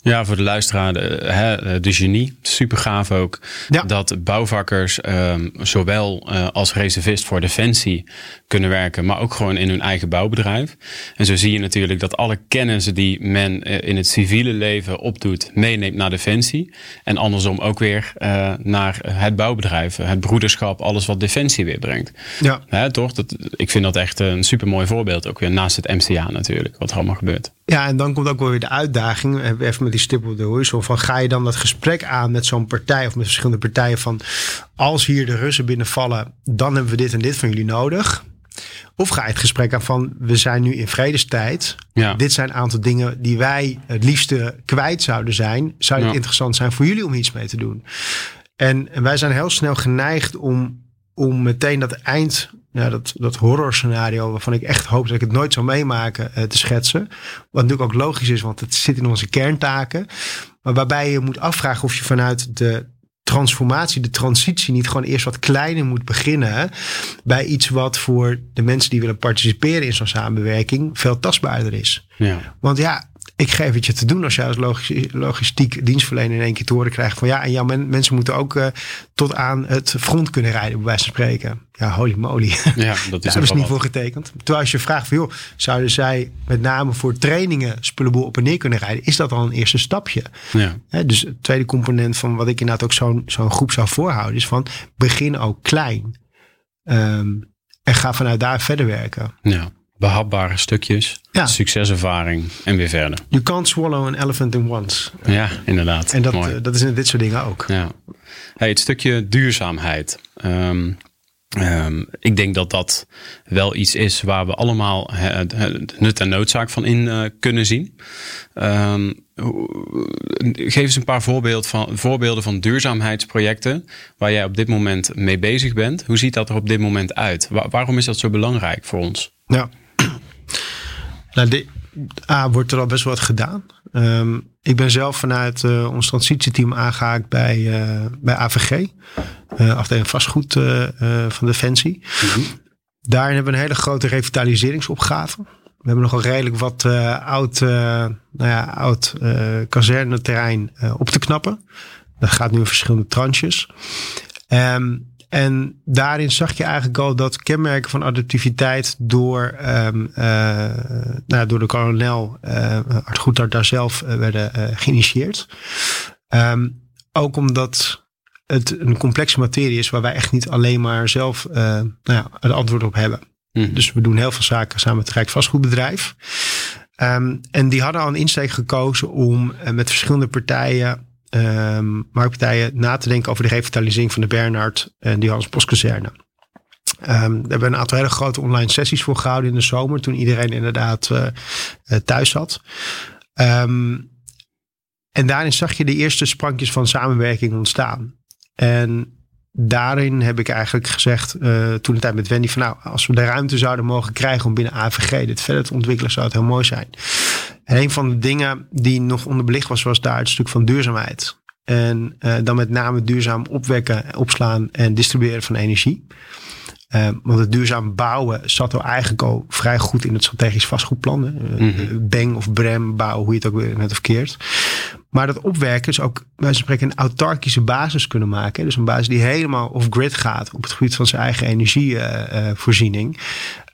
Ja, voor de luisteraar, de, hè, de genie. Super gaaf ook. Ja. Dat bouwvakkers um, zowel uh, als reservist voor defensie kunnen werken, maar ook gewoon in hun eigen bouwbedrijf. En zo zie je natuurlijk dat alle kennis die men uh, in het civiele leven opdoet, meeneemt naar defensie. En andersom ook weer uh, naar het bouwbedrijf, het broederschap, alles wat defensie weer brengt. Ja. Hè, toch? Dat, ik vind dat echt een super mooi voorbeeld. Ook weer naast het MCA natuurlijk, wat er allemaal gebeurt. Ja, en dan komt ook wel weer de uitdaging, even met die stip op de horizon, van ga je dan dat gesprek aan met zo'n partij of met verschillende partijen van als hier de Russen binnenvallen, dan hebben we dit en dit van jullie nodig. Of ga je het gesprek aan van we zijn nu in vredestijd. Ja. Dit zijn een aantal dingen die wij het liefste kwijt zouden zijn. Zou het Ja. interessant zijn voor jullie om iets mee te doen? En, en wij zijn heel snel geneigd om, om meteen dat eind, ja, dat, dat horror scenario, waarvan ik echt hoop dat ik het nooit zou meemaken, eh, te schetsen. Wat natuurlijk ook logisch is, want het zit in onze kerntaken. Maar waarbij je moet afvragen of je vanuit de transformatie, de transitie niet gewoon eerst wat kleiner moet beginnen bij iets wat voor de mensen die willen participeren in zo'n samenwerking veel tastbaarder is. Ja. Want ja, ik geef het je te doen als jij als logistiek dienstverlener in één keer te horen krijgt van ja, en jouw mensen moeten ook uh, tot aan het front kunnen rijden, bij wijze van spreken. Ja, holy moly. Ja, dat is, Daar is niet voor getekend. Terwijl als je vraagt van joh, zouden zij met name voor trainingen spullenboel op en neer kunnen rijden, is dat al een eerste stapje. Ja. dus het tweede component van wat ik inderdaad ook zo'n zo'n groep zou voorhouden, is van begin ook klein. Um, en ga vanuit daar verder werken. Ja behapbare stukjes, ja. succeservaring en weer verder. You can't swallow an elephant in once. Ja, inderdaad. En dat, uh, dat is in dit soort dingen ook. Ja. Hey, het stukje duurzaamheid. Um, um, ik denk dat dat wel iets is waar we allemaal het nut en noodzaak van in uh, kunnen zien. Um, geef eens een paar voorbeeld van, voorbeelden van duurzaamheidsprojecten waar jij op dit moment mee bezig bent. Hoe ziet dat er op dit moment uit? Waar, waarom is dat zo belangrijk voor ons? Ja. Nou, de, A, wordt er al best wel wat gedaan. Um, ik ben zelf vanuit uh, ons transitieteam aangehaakt bij, uh, bij AVG. Uh, afdeling vastgoed van Defensie. Mm Daarin hebben we een hele grote revitaliseringsopgave. We hebben nogal redelijk wat oud, nou ja, oud kazerneterrein op te knappen. Dat gaat nu in verschillende tranches. Um, en daarin zag je eigenlijk al dat kenmerken van adaptiviteit door, um, uh, nou, door de kolonel uh, Art Goedhart daar zelf uh, werden uh, geïnitieerd. Um, ook omdat het een complexe materie is waar wij echt niet alleen maar zelf nou ja, het antwoord op hebben. Mm. Dus we doen heel veel zaken samen met het Rijksvastgoedbedrijf. Um, en die hadden al een insteek gekozen om met verschillende partijen um, marktpartijen na te denken over de revitalisering van de Bernhard en die Hans Postkazerne. Um, ehm, daar hebben een aantal hele grote online sessies voor gehouden in de zomer, toen iedereen inderdaad uh, thuis zat. Um, en daarin zag je de eerste sprankjes van samenwerking ontstaan. En daarin heb ik eigenlijk gezegd, uh, toen de tijd met Wendy, van nou, als we de ruimte zouden mogen krijgen om binnen AVG dit verder te ontwikkelen, zou het heel mooi zijn. En een van de dingen die nog onderbelicht was, was daar het stuk van duurzaamheid. En uh, dan met name duurzaam opwekken, opslaan en distribueren van energie. Uh, want het duurzaam bouwen zat al eigenlijk al vrij goed in het strategisch vastgoedplan. Uh, mm -hmm. Beng of Brem bouwen, hoe je het ook weer net of keert. Maar dat opwerken is ook, wij spreken, een autarkische basis kunnen maken. Dus een basis die helemaal off-grid gaat op het gebied van zijn eigen energievoorziening.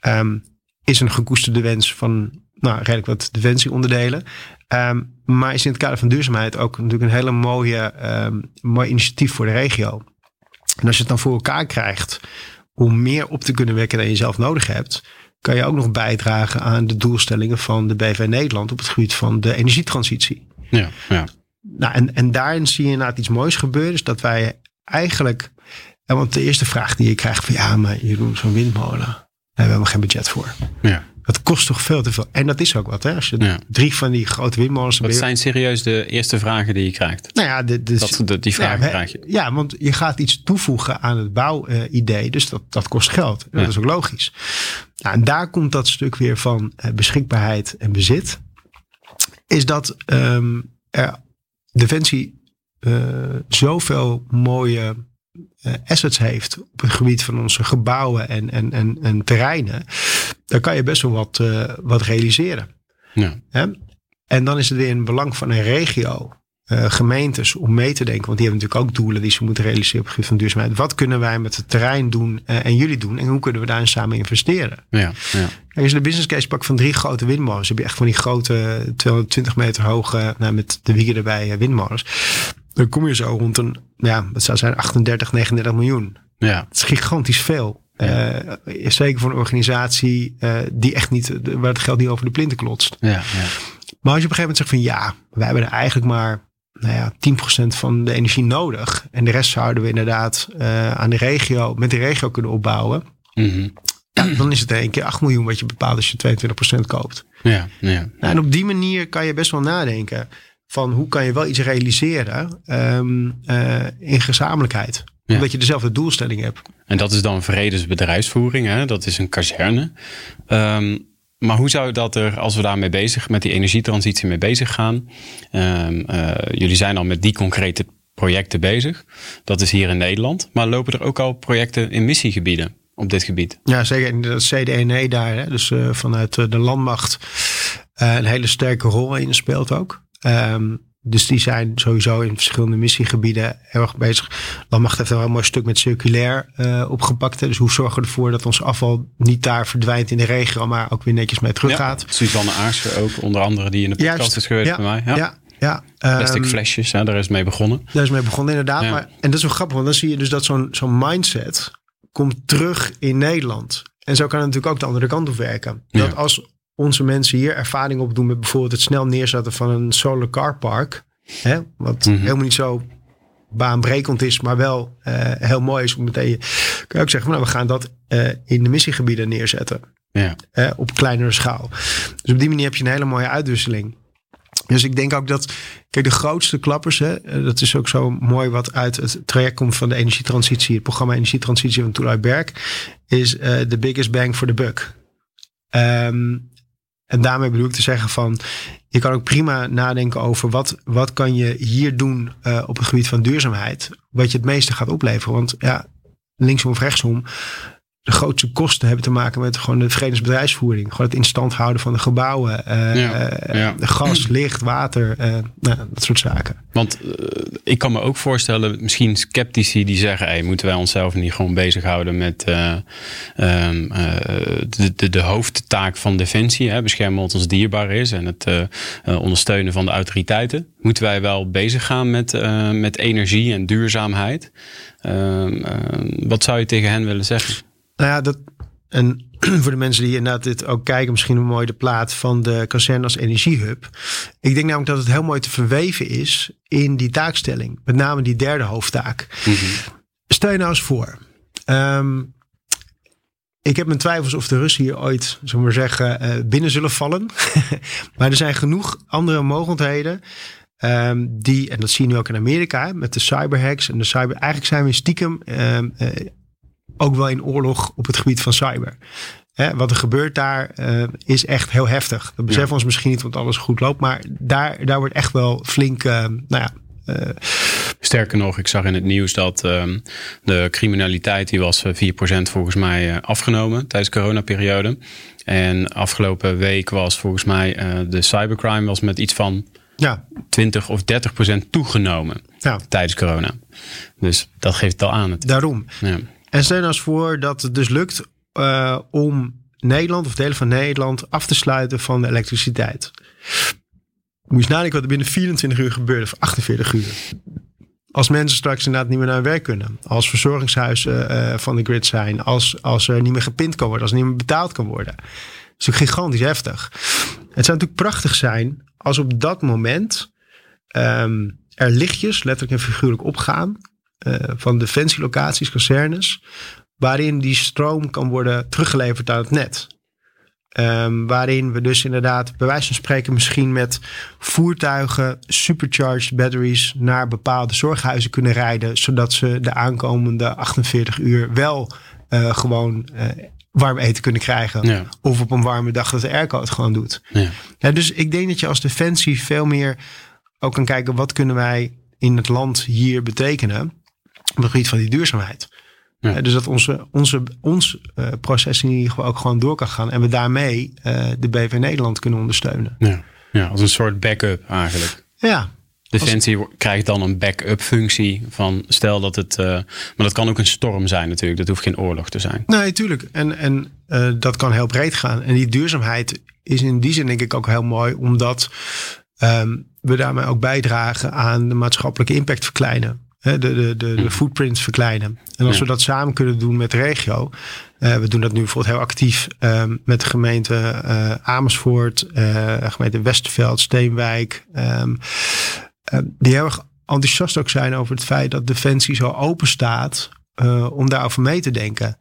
Um, is een gekoesterde wens van nou, redelijk wat defensieonderdelen. Um, maar is in het kader van duurzaamheid ook natuurlijk een hele mooie, um, mooi initiatief voor de regio. En als je het dan voor elkaar krijgt om meer op te kunnen wekken dan je zelf nodig hebt, kan je ook nog bijdragen aan de doelstellingen van de BV Nederland op het gebied van de energietransitie. Ja, ja. Nou, en, en daarin zie je inderdaad iets moois gebeuren. Dus dat wij eigenlijk. Want de eerste vraag die je krijgt van ja, maar Jeroen, zo'n windmolen. Daar hebben we geen budget voor. Ja. Dat kost toch veel te veel. En dat is ook wat. Hè? Als je ja. drie van die grote windmolens... Wat zijn serieus de eerste vragen die je krijgt? Nou ja, de, de, dat, de, die vragen ja, krijg je. Ja, want je gaat iets toevoegen aan het bouwidee. dus dat, dat kost geld. Dat is ook logisch. Nou, en daar komt dat stuk weer van uh, beschikbaarheid en bezit. Is dat um, er Defensie uh, zoveel mooie assets heeft op het gebied van onze gebouwen en, en, en, en terreinen, dan kan je best wel wat, uh, wat realiseren. Ja. Hè? En dan is het weer in belang van een regio, uh, gemeentes, om mee te denken. Want die hebben natuurlijk ook doelen die ze moeten realiseren op het gebied van duurzaamheid. Wat kunnen wij met het terrein doen en jullie doen? En hoe kunnen we daarin samen investeren? Ja, ja. Als je de business case pakt van drie grote windmolens, heb je echt van die grote 220 meter hoge, nou, met de wiegen erbij, windmolens dan kom je zo rond een, ja, dat zou zijn 38, 39 miljoen. Ja. Het is gigantisch veel. Ja. Uh, zeker voor een organisatie uh, die echt niet, waar het geld niet over de plinten klotst. Ja, ja. Maar als je op een gegeven moment zegt van ja, wij hebben er eigenlijk maar nou ja, 10% van de energie nodig. En de rest zouden we inderdaad uh, aan de regio, met de regio kunnen opbouwen. Mm -hmm. ja, dan is het in één keer 8 miljoen wat je bepaalt als je 22% koopt. Ja, ja. Nou, en op die manier kan je best wel nadenken van hoe kan je wel iets realiseren um, uh, in gezamenlijkheid. Ja. Omdat je dezelfde doelstelling hebt. En dat is dan vredesbedrijfsvoering, hè? dat is een kazerne. Um, maar hoe zou dat er, als we daarmee bezig, met die energietransitie mee bezig gaan? Um, uh, jullie zijn al met die concrete projecten bezig. Dat is hier in Nederland. Maar lopen er ook al projecten in missiegebieden op dit gebied? Ja, zeker. In de CDNE daar, hè, dus uh, vanuit de landmacht, een hele sterke rol in speelt ook. Um, dus die zijn sowieso in verschillende missiegebieden heel erg bezig. Landmacht heeft wel een mooi stuk met circulair uh, opgepakt. Dus hoe zorgen we ervoor dat ons afval niet daar verdwijnt in de regio, maar ook weer netjes mee teruggaat. Ja, Suzanne Aarsen ook, onder andere, die in de podcast Juist, is geweest ja, bij mij. Ja, ja. ja Plastic um, flesjes, hè, daar is mee begonnen. Daar is mee begonnen, inderdaad. Maar, en dat is wel grappig, want dan zie je dus dat zo'n zo'n mindset komt terug in Nederland. En zo kan het natuurlijk ook de andere kant op werken. Dat als onze mensen hier ervaring opdoen met bijvoorbeeld het snel neerzetten van een solar car park. Hè, wat mhm. helemaal niet zo baanbrekend is, maar wel uh, heel mooi is. Meteen kun je ook zeggen, nou, we gaan dat uh, in de missiegebieden neerzetten. Ja. Uh, op kleinere schaal. Dus op die manier heb je een hele mooie uitwisseling. Dus ik denk ook dat, kijk, de grootste klappers, hè, dat is ook zo mooi wat uit het traject komt van de energietransitie, het programma Energietransitie van Toelai Berg, is the biggest bang for the buck. Um, en daarmee bedoel ik te zeggen van, je kan ook prima nadenken over wat, wat kan je hier doen uh, op het gebied van duurzaamheid. Wat je het meeste gaat opleveren. Want ja, linksom of rechtsom, de grootste kosten hebben te maken met gewoon de vredesbedrijfsvoering. Gewoon het in stand houden van de gebouwen. Uh, ja, gas, licht, water, uh, nou, dat soort zaken. Want ik kan me ook voorstellen, misschien sceptici die zeggen... Hey, moeten wij onszelf niet gewoon bezighouden met um, de, de, de, hoofdtaak van Defensie. Hè, beschermen wat ons dierbaar is en het ondersteunen van de autoriteiten. Moeten wij wel bezig gaan met, met energie en duurzaamheid? Ehm, wat zou je tegen hen willen zeggen? Nou ja, dat, en voor de mensen die inderdaad dit ook kijken, misschien een mooi de plaat van de kazerne als energiehub. Ik denk namelijk dat het heel mooi te verweven is in die taakstelling. Met name die derde hoofdtaak. Mm -hmm. Stel je nou eens voor. Um, ik heb mijn twijfels of de Russen hier ooit, zullen we maar zeggen, uh, binnen zullen vallen. maar er zijn genoeg andere mogelijkheden. Um, die, en dat zie je nu ook in Amerika, met de cyberhacks en de cyber. Eigenlijk zijn we stiekem um, uh, ook wel in oorlog op het gebied van cyber. Hè, wat er gebeurt daar uh, is echt heel heftig. Dat beseffen we ons misschien niet, want alles goed loopt. Maar daar, daar wordt echt wel flink, uh, nou ja... Uh, Sterker nog, ik zag in het nieuws dat ehm, de criminaliteit, die was 4% volgens mij afgenomen tijdens de coronaperiode. En afgelopen week was volgens mij de cybercrime was met iets van ja. 20 of 30 procent toegenomen ja. tijdens corona. Dus dat geeft het al aan. Het. Daarom. Ja. En stel nou eens voor dat het dus lukt uh, om Nederland of delen van Nederland af te sluiten van de elektriciteit. Moet je nadenken wat er binnen 24 uur gebeurt of 48 uur. Als mensen straks inderdaad niet meer naar hun werk kunnen. Als verzorgingshuizen uh, van de grid zijn. Als, als er niet meer gepind kan worden. Als niet meer betaald kan worden. Dat is natuurlijk gigantisch heftig. Het zou natuurlijk prachtig zijn als op dat moment um, er lichtjes, letterlijk en figuurlijk, opgaan van defensielocaties, kazernes, waarin die stroom kan worden teruggeleverd aan het net. Um, waarin we dus inderdaad, bij wijze van spreken, misschien met voertuigen, supercharged batteries naar bepaalde zorghuizen kunnen rijden, zodat ze de aankomende 48 uur wel uh, gewoon uh, warm eten kunnen krijgen. Ja. Of op een warme dag dat de airco het gewoon doet. Ja. ja. dus ik denk dat je als defensie veel meer ook kan kijken, wat kunnen wij in het land hier betekenen? Op het gebied van die duurzaamheid. Ja. dus dat onze, onze, ons uh, proces in ieder geval ook gewoon door kan gaan. En we daarmee uh, de BV Nederland kunnen ondersteunen. Ja. ja, als een soort backup eigenlijk. Ja. Defensie als... krijgt dan een backup functie van stel dat het. Uh, maar dat kan ook een storm zijn natuurlijk. Dat hoeft geen oorlog te zijn. Nee, tuurlijk. En, en dat kan heel breed gaan. En die duurzaamheid is in die zin denk ik ook heel mooi. Omdat um, we daarmee ook bijdragen aan de maatschappelijke impact verkleinen de, de, de, de footprints verkleinen. En als we dat samen kunnen doen met de regio. Uh, we doen dat nu bijvoorbeeld heel actief um, met de gemeente uh, Amersfoort, uh, gemeente Westerveld, Steenwijk. Um, die heel erg enthousiast ook zijn over het feit dat Defensie zo open staat om daarover mee te denken.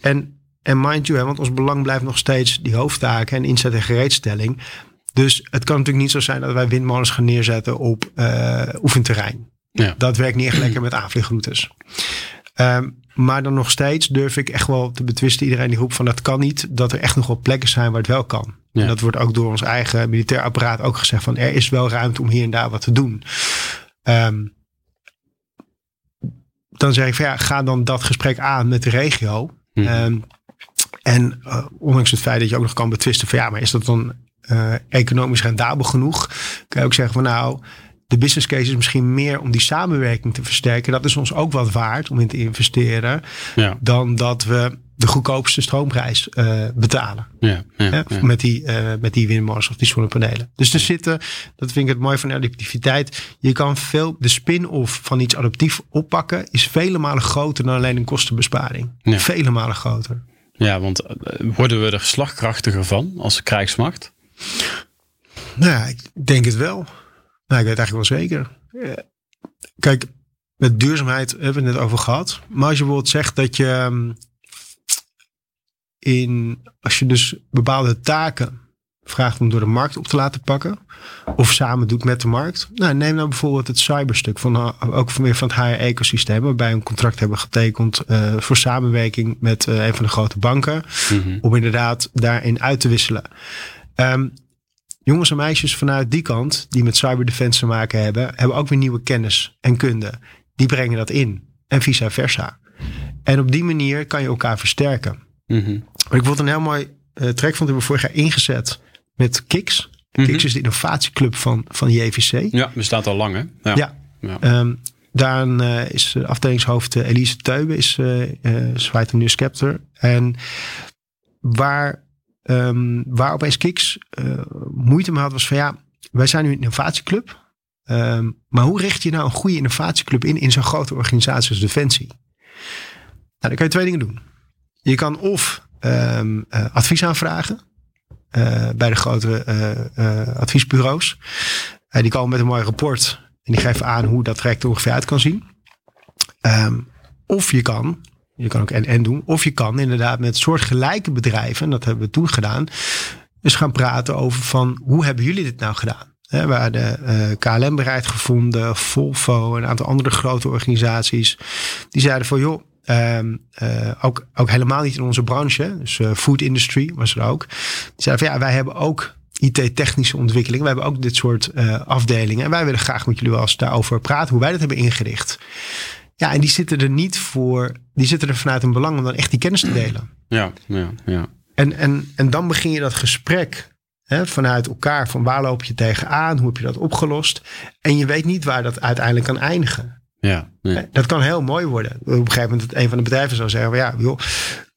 En, en mind you, hè, want ons belang blijft nog steeds die hoofdtaken en inzet en gereedstelling. Dus het kan natuurlijk niet zo zijn dat wij windmolens gaan neerzetten op oefenterrein. Ja. Dat werkt niet echt lekker met aanvliegroutes. Um, maar dan nog steeds durf ik echt wel te betwisten iedereen die roept van dat kan niet. Dat er echt nog wel plekken zijn waar het wel kan. Ja. En dat wordt ook door ons eigen militair apparaat ook gezegd van er is wel ruimte om hier en daar wat te doen. Um, dan zeg ik van ja, ga dan dat gesprek aan met de regio. Mm en uh, ondanks het feit dat je ook nog kan betwisten van ja, maar is dat dan uh, economisch rendabel genoeg? Kan je ook zeggen van nou, de business case is misschien meer om die samenwerking te versterken. Dat is ons ook wat waard om in te investeren. Ja. Dan dat we de goedkoopste stroomprijs uh, betalen. Ja, ja, Met die, uh, met die windmolens of die zonnepanelen. Dus er zitten, dat vind ik het mooi van adaptiviteit. Je kan veel, de spin-off van iets adaptief oppakken is vele malen groter dan alleen een kostenbesparing. Vele malen groter. Ja, want eh, worden we er slagkrachtiger van als krijgsmacht? Nou ja, ik denk het wel. Nou, ik weet eigenlijk wel zeker. Kijk, met duurzaamheid hebben we het net over gehad. Maar als je bijvoorbeeld zegt dat je ehm, in, als je dus bepaalde taken vraagt om door de markt op te laten pakken. Of samen doet met de markt. Nou, neem nou bijvoorbeeld het cyberstuk van eh, ook van weer van het HR-ecosysteem. Waarbij we een contract hebben getekend uh, voor samenwerking met uh, een van de grote banken. Mhm. Om inderdaad daarin uit te wisselen. Um, jongens en meisjes vanuit die kant die met cyberdefense te maken hebben, hebben ook weer nieuwe kennis en kunde. Die brengen dat in. En vice versa. En op die manier kan je elkaar versterken. Mm -hmm. ik vond een heel mooi uh, track van hebben we vorig jaar ingezet met Kiks. Mm Kiks is de innovatieclub van, van JVC. Ja, bestaat al lang hè? Ja. ja. Um, daarin uh, is afdelingshoofd uh, Elise Teube, is uh, zwaait een scepter. En waar, um, waar opeens Kiks moeite mee had, was van ja, wij zijn nu een innovatieclub. Um, maar hoe richt je nou een goede innovatieclub in in zo'n grote organisatie als Defensie? Nou, dan kan je twee dingen doen. Je kan of um, uh, advies aanvragen uh, bij de grote adviesbureaus. die komen met een mooi rapport en die geven aan hoe dat traject er ongeveer uit kan zien. Of je kan, je kan ook en-en doen, of je kan inderdaad met soortgelijke bedrijven, en dat hebben we toen gedaan, dus gaan praten over van hoe hebben jullie dit nou gedaan? He, waar de uh, KLM bereid gevonden, Volvo en een aantal andere grote organisaties. Die zeiden van joh, Um, uh, ook, ook helemaal niet in onze branche. Dus uh, food industry was er ook. Die zeiden van ja, wij hebben ook IT-technische ontwikkeling. We hebben ook dit soort afdelingen. En wij willen graag met jullie wel eens daarover praten. Hoe wij dat hebben ingericht. Ja, en die zitten er niet voor. Die zitten er vanuit een belang om dan echt die kennis te delen. Ja, ja, ja. En, en, en dan begin je dat gesprek hè, vanuit elkaar. Van waar loop je tegenaan? Hoe heb je dat opgelost? En je weet niet waar dat uiteindelijk kan eindigen. Ja, Dat kan heel mooi worden. Op een gegeven moment dat een van de bedrijven zou zeggen: ja, joh,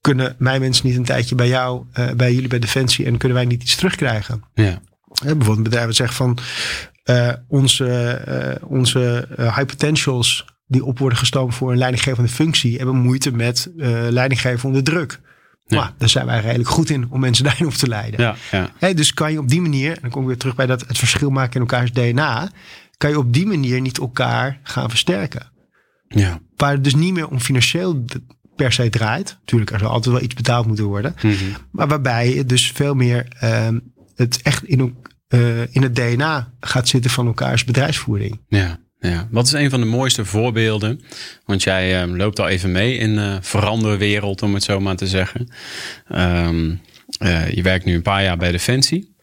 kunnen mijn mensen niet een tijdje bij jou, uh, bij jullie bij Defensie en kunnen wij niet iets terugkrijgen? Ja. bijvoorbeeld een bedrijf dat zegt van uh, onze, uh, onze high potentials die op worden gestoomd voor een leidinggevende functie hebben moeite met leidinggeven onder druk. Ja. Maar daar zijn wij redelijk goed in om mensen daarin op te leiden. Ja, ja. Hey, dus kan je op die manier, en dan kom ik weer terug bij dat het verschil maken in elkaars DNA kan je op die manier niet elkaar gaan versterken. Ja. Waar het dus niet meer om financieel per se draait. Natuurlijk, er zal altijd wel iets betaald moeten worden. Mm -hmm. Maar waarbij het dus veel meer uh, het echt in, uh, in het DNA gaat zitten van elkaars bedrijfsvoering. Ja. Ja, wat is een van de mooiste voorbeelden? Want jij um, loopt al even mee in uh, veranderwereld, om het zo maar te zeggen. Um, uh, je werkt nu een paar jaar bij Defensie.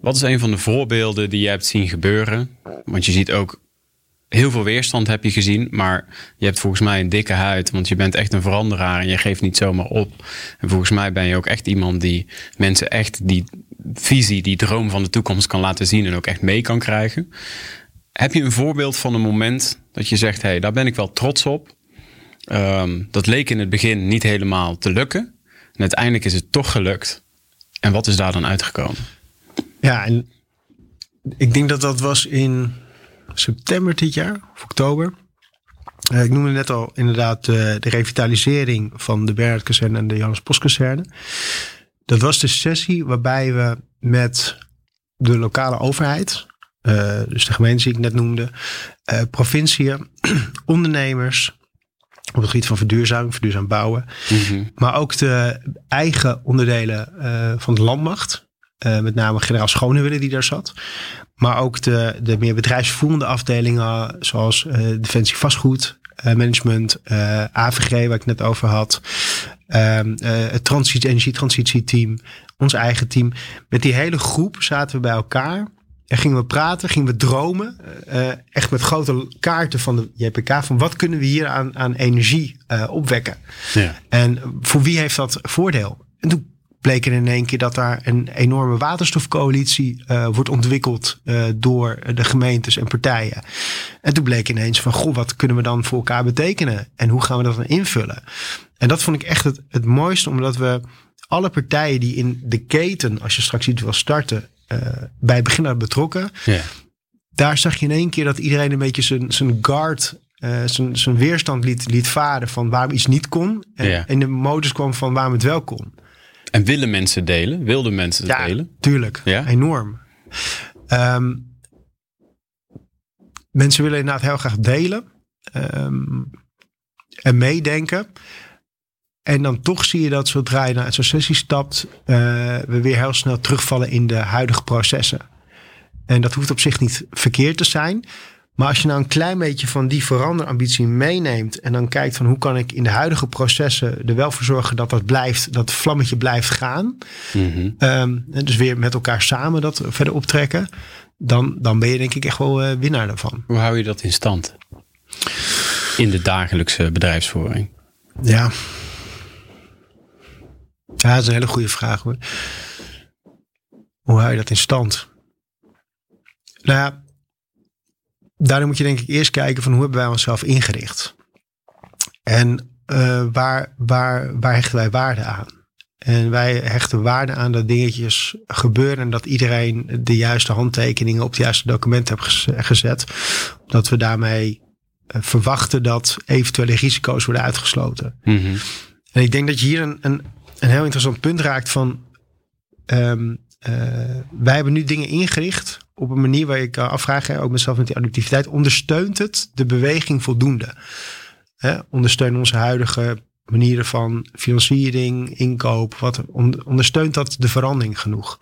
Wat is een van de voorbeelden die je hebt zien gebeuren? Want je ziet ook heel veel weerstand heb je gezien, maar je hebt volgens mij een dikke huid, want je bent echt een veranderaar en je geeft niet zomaar op. En volgens mij ben je ook echt iemand die mensen echt die visie, die droom van de toekomst kan laten zien en ook echt mee kan krijgen. Heb je een voorbeeld van een moment dat je zegt, hé, hey, daar ben ik wel trots op. Um, dat leek in het begin niet helemaal te lukken. En uiteindelijk is het toch gelukt. En wat is daar dan uitgekomen? Ja, en ik denk dat dat was in september dit jaar, of oktober. Uh, ik noemde net al inderdaad uh, de revitalisering van de Bernhard en de Johannes Postkazerne. Dat was de sessie waarbij we met de lokale overheid, uh, dus de gemeente die ik net noemde, provinciën, ondernemers, op het gebied van verduurzaming, verduurzaam bouwen, mm -hmm. maar ook de eigen onderdelen van de landmacht. Uh, met name generaal Schonewille die daar zat. Maar ook de, de meer bedrijfsvoerende afdelingen zoals uh, Defensie Vastgoed, uh, Management, AVG waar ik net over had. Ehm, het transitie, energietransitieteam, ons eigen team. Met die hele groep zaten we bij elkaar. En gingen we praten, gingen we dromen. Uh, echt met grote kaarten van de JPK. Van wat kunnen we hier aan, aan energie uh, opwekken? Ja. En voor wie heeft dat voordeel? En toen bleek er in één keer dat daar een enorme waterstofcoalitie uh, wordt ontwikkeld door de gemeentes en partijen. En toen bleek ineens van, goh, wat kunnen we dan voor elkaar betekenen? En hoe gaan we dat dan invullen? En dat vond ik echt het, het mooiste, omdat we alle partijen die in de keten, als je straks iets wil starten, bij het begin betrokken. Ja. Daar zag je in één keer dat iedereen een beetje zijn, zijn guard, uh, zijn, zijn weerstand liet, liet varen van waarom iets niet kon. En ja. in de modus kwam van waarom het wel kon. En willen mensen delen? Wilden mensen ja, delen? Tuurlijk, ja? enorm. Um, mensen willen inderdaad heel graag delen um, en meedenken. En dan toch zie je dat zodra je naar zo'n sessie stapt, uh, we weer heel snel terugvallen in de huidige processen. En dat hoeft op zich niet verkeerd te zijn. Maar als je nou een klein beetje van die veranderambitie meeneemt en dan kijkt van hoe kan ik in de huidige processen er wel voor zorgen dat dat blijft, dat vlammetje blijft gaan. Mm -hmm. dus weer met elkaar samen dat verder optrekken. Dan, dan ben je denk ik echt wel uh, winnaar daarvan. Hoe hou je dat in stand? In de dagelijkse bedrijfsvoering? Ja, ja, dat is een hele goede vraag hoor. Hoe hou je dat in stand? Nou ja, daarin moet je denk ik eerst kijken van hoe hebben wij onszelf ingericht? En uh, waar, waar, waar hechten wij waarde aan? En wij hechten waarde aan dat dingetjes gebeuren en dat iedereen de juiste handtekeningen op het juiste document heeft gezet. Dat we daarmee uh, verwachten dat eventuele risico's worden uitgesloten. Mm -hmm. En ik denk dat je hier een, een een heel interessant punt raakt van... Um, uh, wij hebben nu dingen ingericht op een manier waar ik uh, afvraag, ook mezelf met die adductiviteit, ondersteunt het de beweging voldoende? Hè? Ondersteunen onze huidige manieren van financiering, inkoop, wat ondersteunt dat de verandering genoeg?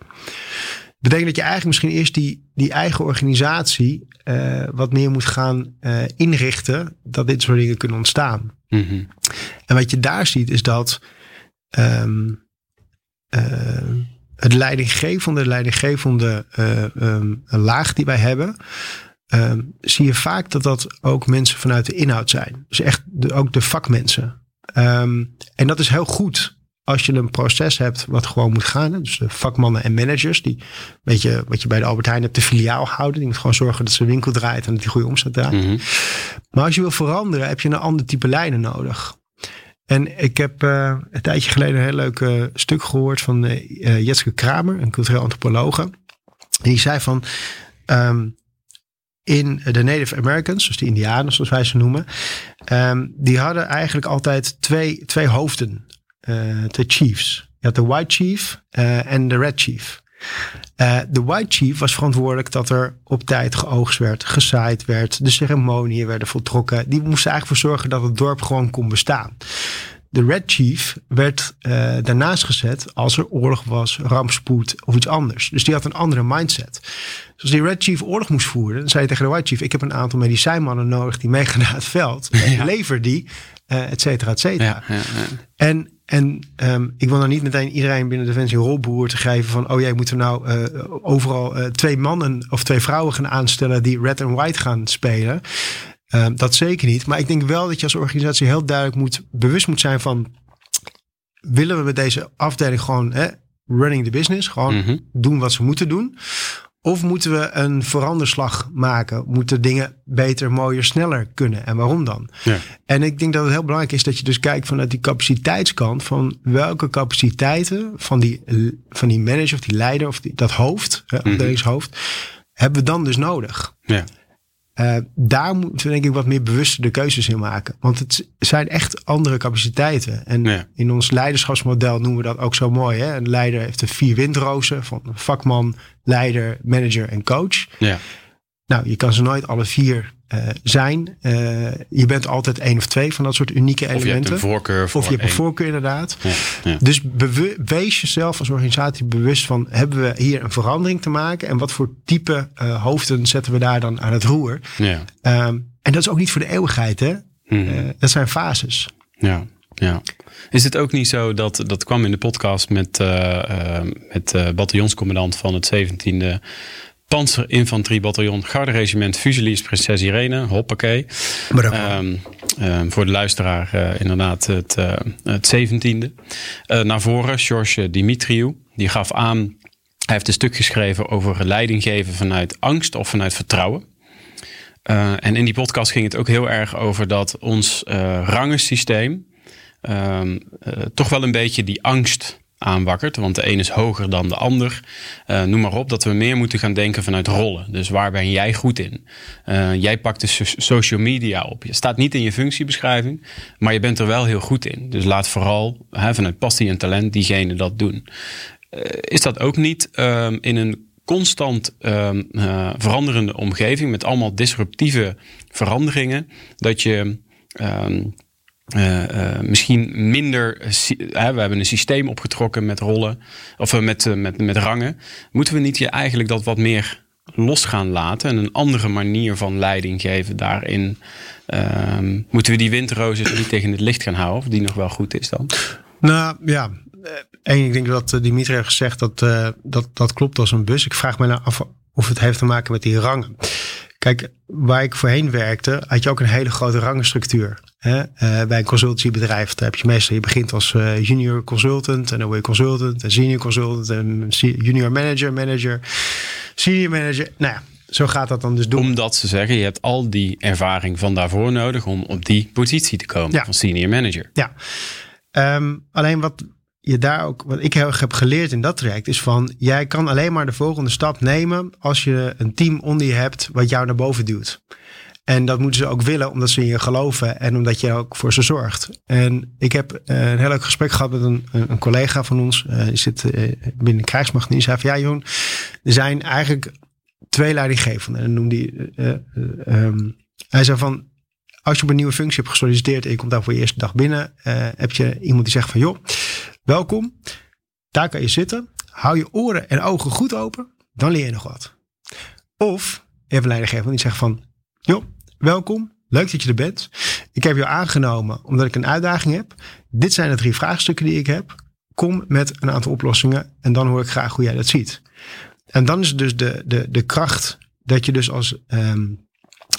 betekent dat je eigenlijk misschien eerst die, die eigen organisatie uh, wat meer moet gaan uh, inrichten, dat dit soort dingen kunnen ontstaan. Mm -hmm. En wat je daar ziet is dat um, uh, het leidinggevende, leidinggevende uh, um, laag die wij hebben, um, zie je vaak dat dat ook mensen vanuit de inhoud zijn. Dus echt de, ook de vakmensen. En dat is heel goed als je een proces hebt wat gewoon moet gaan. Dus de vakmannen en managers, die weet je, wat je bij de Albert Heijn hebt, de filiaal houden. Die moet gewoon zorgen dat ze winkel draait en dat die goede omzet draait. Mm -hmm. Maar als je wil veranderen, heb je een ander type lijnen nodig. En ik heb uh, een tijdje geleden een heel leuk uh, stuk gehoord van uh, Jetske Kramer, een cultureel antropologe. Die zei van um, in de Native Americans, dus de Indianen zoals wij ze noemen, um, die hadden eigenlijk altijd twee, twee hoofden, twee chiefs. Je had de White Chief en de Red Chief. Uh, de White Chief was verantwoordelijk dat er op tijd geoogst werd, gezaaid werd, de ceremonieën werden voltrokken. Die moest eigenlijk voor zorgen dat het dorp gewoon kon bestaan. De Red Chief werd uh, daarnaast gezet als er oorlog was, rampspoed of iets anders. Dus die had een andere mindset. Dus als die Red Chief oorlog moest voeren, dan zei hij tegen de White Chief: Ik heb een aantal medicijnmannen nodig die meegaan naar het veld. Ja. Lever die, uh, et cetera, et cetera. Ja, ja, en en um, ik wil nou niet meteen iedereen binnen Defensie een rolboer te geven van, oh jij moet er nou uh, overal uh, twee mannen of twee vrouwen gaan aanstellen die red en white gaan spelen. Um, dat zeker niet. Maar ik denk wel dat je als organisatie heel duidelijk moet, bewust moet zijn van, willen we met deze afdeling gewoon hè, running the business, gewoon mm -hmm. doen wat ze moeten doen? Of moeten we een veranderslag maken? Moeten dingen beter, mooier, sneller kunnen? En waarom dan? Ja. En ik denk dat het heel belangrijk is dat je dus kijkt vanuit die capaciteitskant. Van welke capaciteiten van die, van die manager of die leider of die, dat hoofd, mm -hmm. afdelingshoofd, hebben we dan dus nodig? Ja. Uh, daar moeten we denk ik wat meer bewuster de keuzes in maken. Want het zijn echt andere capaciteiten. En ja. in ons leiderschapsmodel noemen we dat ook zo mooi. Hè? Een leider heeft de vier windrozen van vakman, leider, manager en coach. Ja. Nou, je kan ze nooit alle vier uh, zijn. Uh, je bent altijd één of twee van dat soort unieke elementen. Of je hebt een voorkeur. Of je hebt een voorkeur inderdaad. Ja, ja. Dus wees jezelf als organisatie bewust van... hebben we hier een verandering te maken? En wat voor type uh, hoofden zetten we daar dan aan het roer? Ja. Um, en dat is ook niet voor de eeuwigheid, hè? Mm. dat zijn fases. Ja, ja. Is het ook niet zo dat, dat kwam in de podcast met, met bataljonscommandant van het 17e Panzerinfanteriebataljon Garderegiment Fusiliers Prinses Irene. Hoppakee. Um, voor de luisteraar uh, inderdaad het, uh, het 17e. naar voren, George Dimitriou. Die gaf aan, hij heeft een stuk geschreven over leiding geven vanuit angst of vanuit vertrouwen. en in die podcast ging het ook heel erg over dat ons rangensysteem ehm, toch wel een beetje die angst aanwakkert. Want de een is hoger dan de ander. Uh, noem maar op dat we meer moeten gaan denken vanuit rollen. Dus waar ben jij goed in? Uh, jij pakt de social media op. Je staat niet in je functiebeschrijving, maar je bent er wel heel goed in. Dus laat vooral hè, vanuit passie en talent diegene dat doen. Uh, is dat ook niet ehm, in een constant ehm, veranderende omgeving met allemaal disruptieve veranderingen dat je ehm, uh, uh, misschien minder. Uh, we hebben een systeem opgetrokken met rollen of met, met, met rangen. Moeten we niet je eigenlijk dat wat meer los gaan laten en een andere manier van leiding geven daarin? Ehm, moeten we die windrozen niet tegen het licht gaan houden, of die nog wel goed is dan? Nou ja, en ik denk dat Dimitri heeft gezegd dat, dat dat klopt als een bus. Ik vraag me nou af of het heeft te maken met die rangen. Kijk, waar ik voorheen werkte, had je ook een hele grote rangenstructuur. Hè? Uh, bij een consultancybedrijf daar heb je meestal, je begint als uh, junior consultant en dan word je consultant en senior consultant en junior manager, manager, senior manager. Nou ja, zo gaat dat dan dus doen. Omdat ze zeggen, je hebt al die ervaring van daarvoor nodig om op die positie te komen ja. van senior manager. Ja, um, alleen wat, je daar ook, wat ik heb geleerd in dat traject, is van jij kan alleen maar de volgende stap nemen als je een team onder je hebt wat jou naar boven duwt. En dat moeten ze ook willen, omdat ze in je geloven en omdat je ook voor ze zorgt. En ik heb eh, een heel leuk gesprek gehad met een, een collega van ons. Uh, die zit uh, binnen de krijgsmacht. En die zei van ja, Johan, er zijn eigenlijk twee leidinggevenden. En noemde die, um, hij zei van, als je op een nieuwe functie hebt gesolliciteerd en je komt daar voor je eerste dag binnen, heb je iemand die zegt van joh, Welkom, daar kan je zitten. Hou je oren en ogen goed open, dan leer je nog wat. Of even leidinggever die zegt van, joh, welkom, leuk dat je er bent. Ik heb je aangenomen omdat ik een uitdaging heb. Dit zijn de drie vraagstukken die ik heb. Kom met een aantal oplossingen en dan hoor ik graag hoe jij dat ziet. En dan is dus de, de, de kracht dat je dus als um,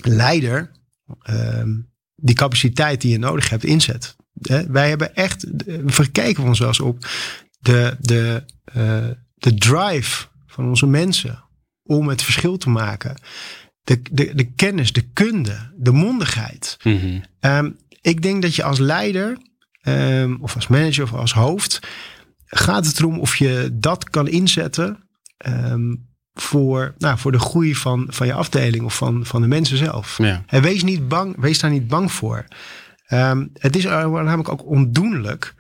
leider um, die capaciteit die je nodig hebt inzet. Wij hebben echt, we verkijken ons wel eens op de, de, uh, de drive van onze mensen om het verschil te maken. De, de, de kennis, de kunde, de mondigheid. Mm um, ik denk dat je als leider, um, of als manager of als hoofd, gaat het erom of je dat kan inzetten um, voor, nou, voor de groei van, van je afdeling of van, van de mensen zelf. Ja. En wees, niet bang, wees daar niet bang voor. Um, het is namelijk ook ondoenlijk.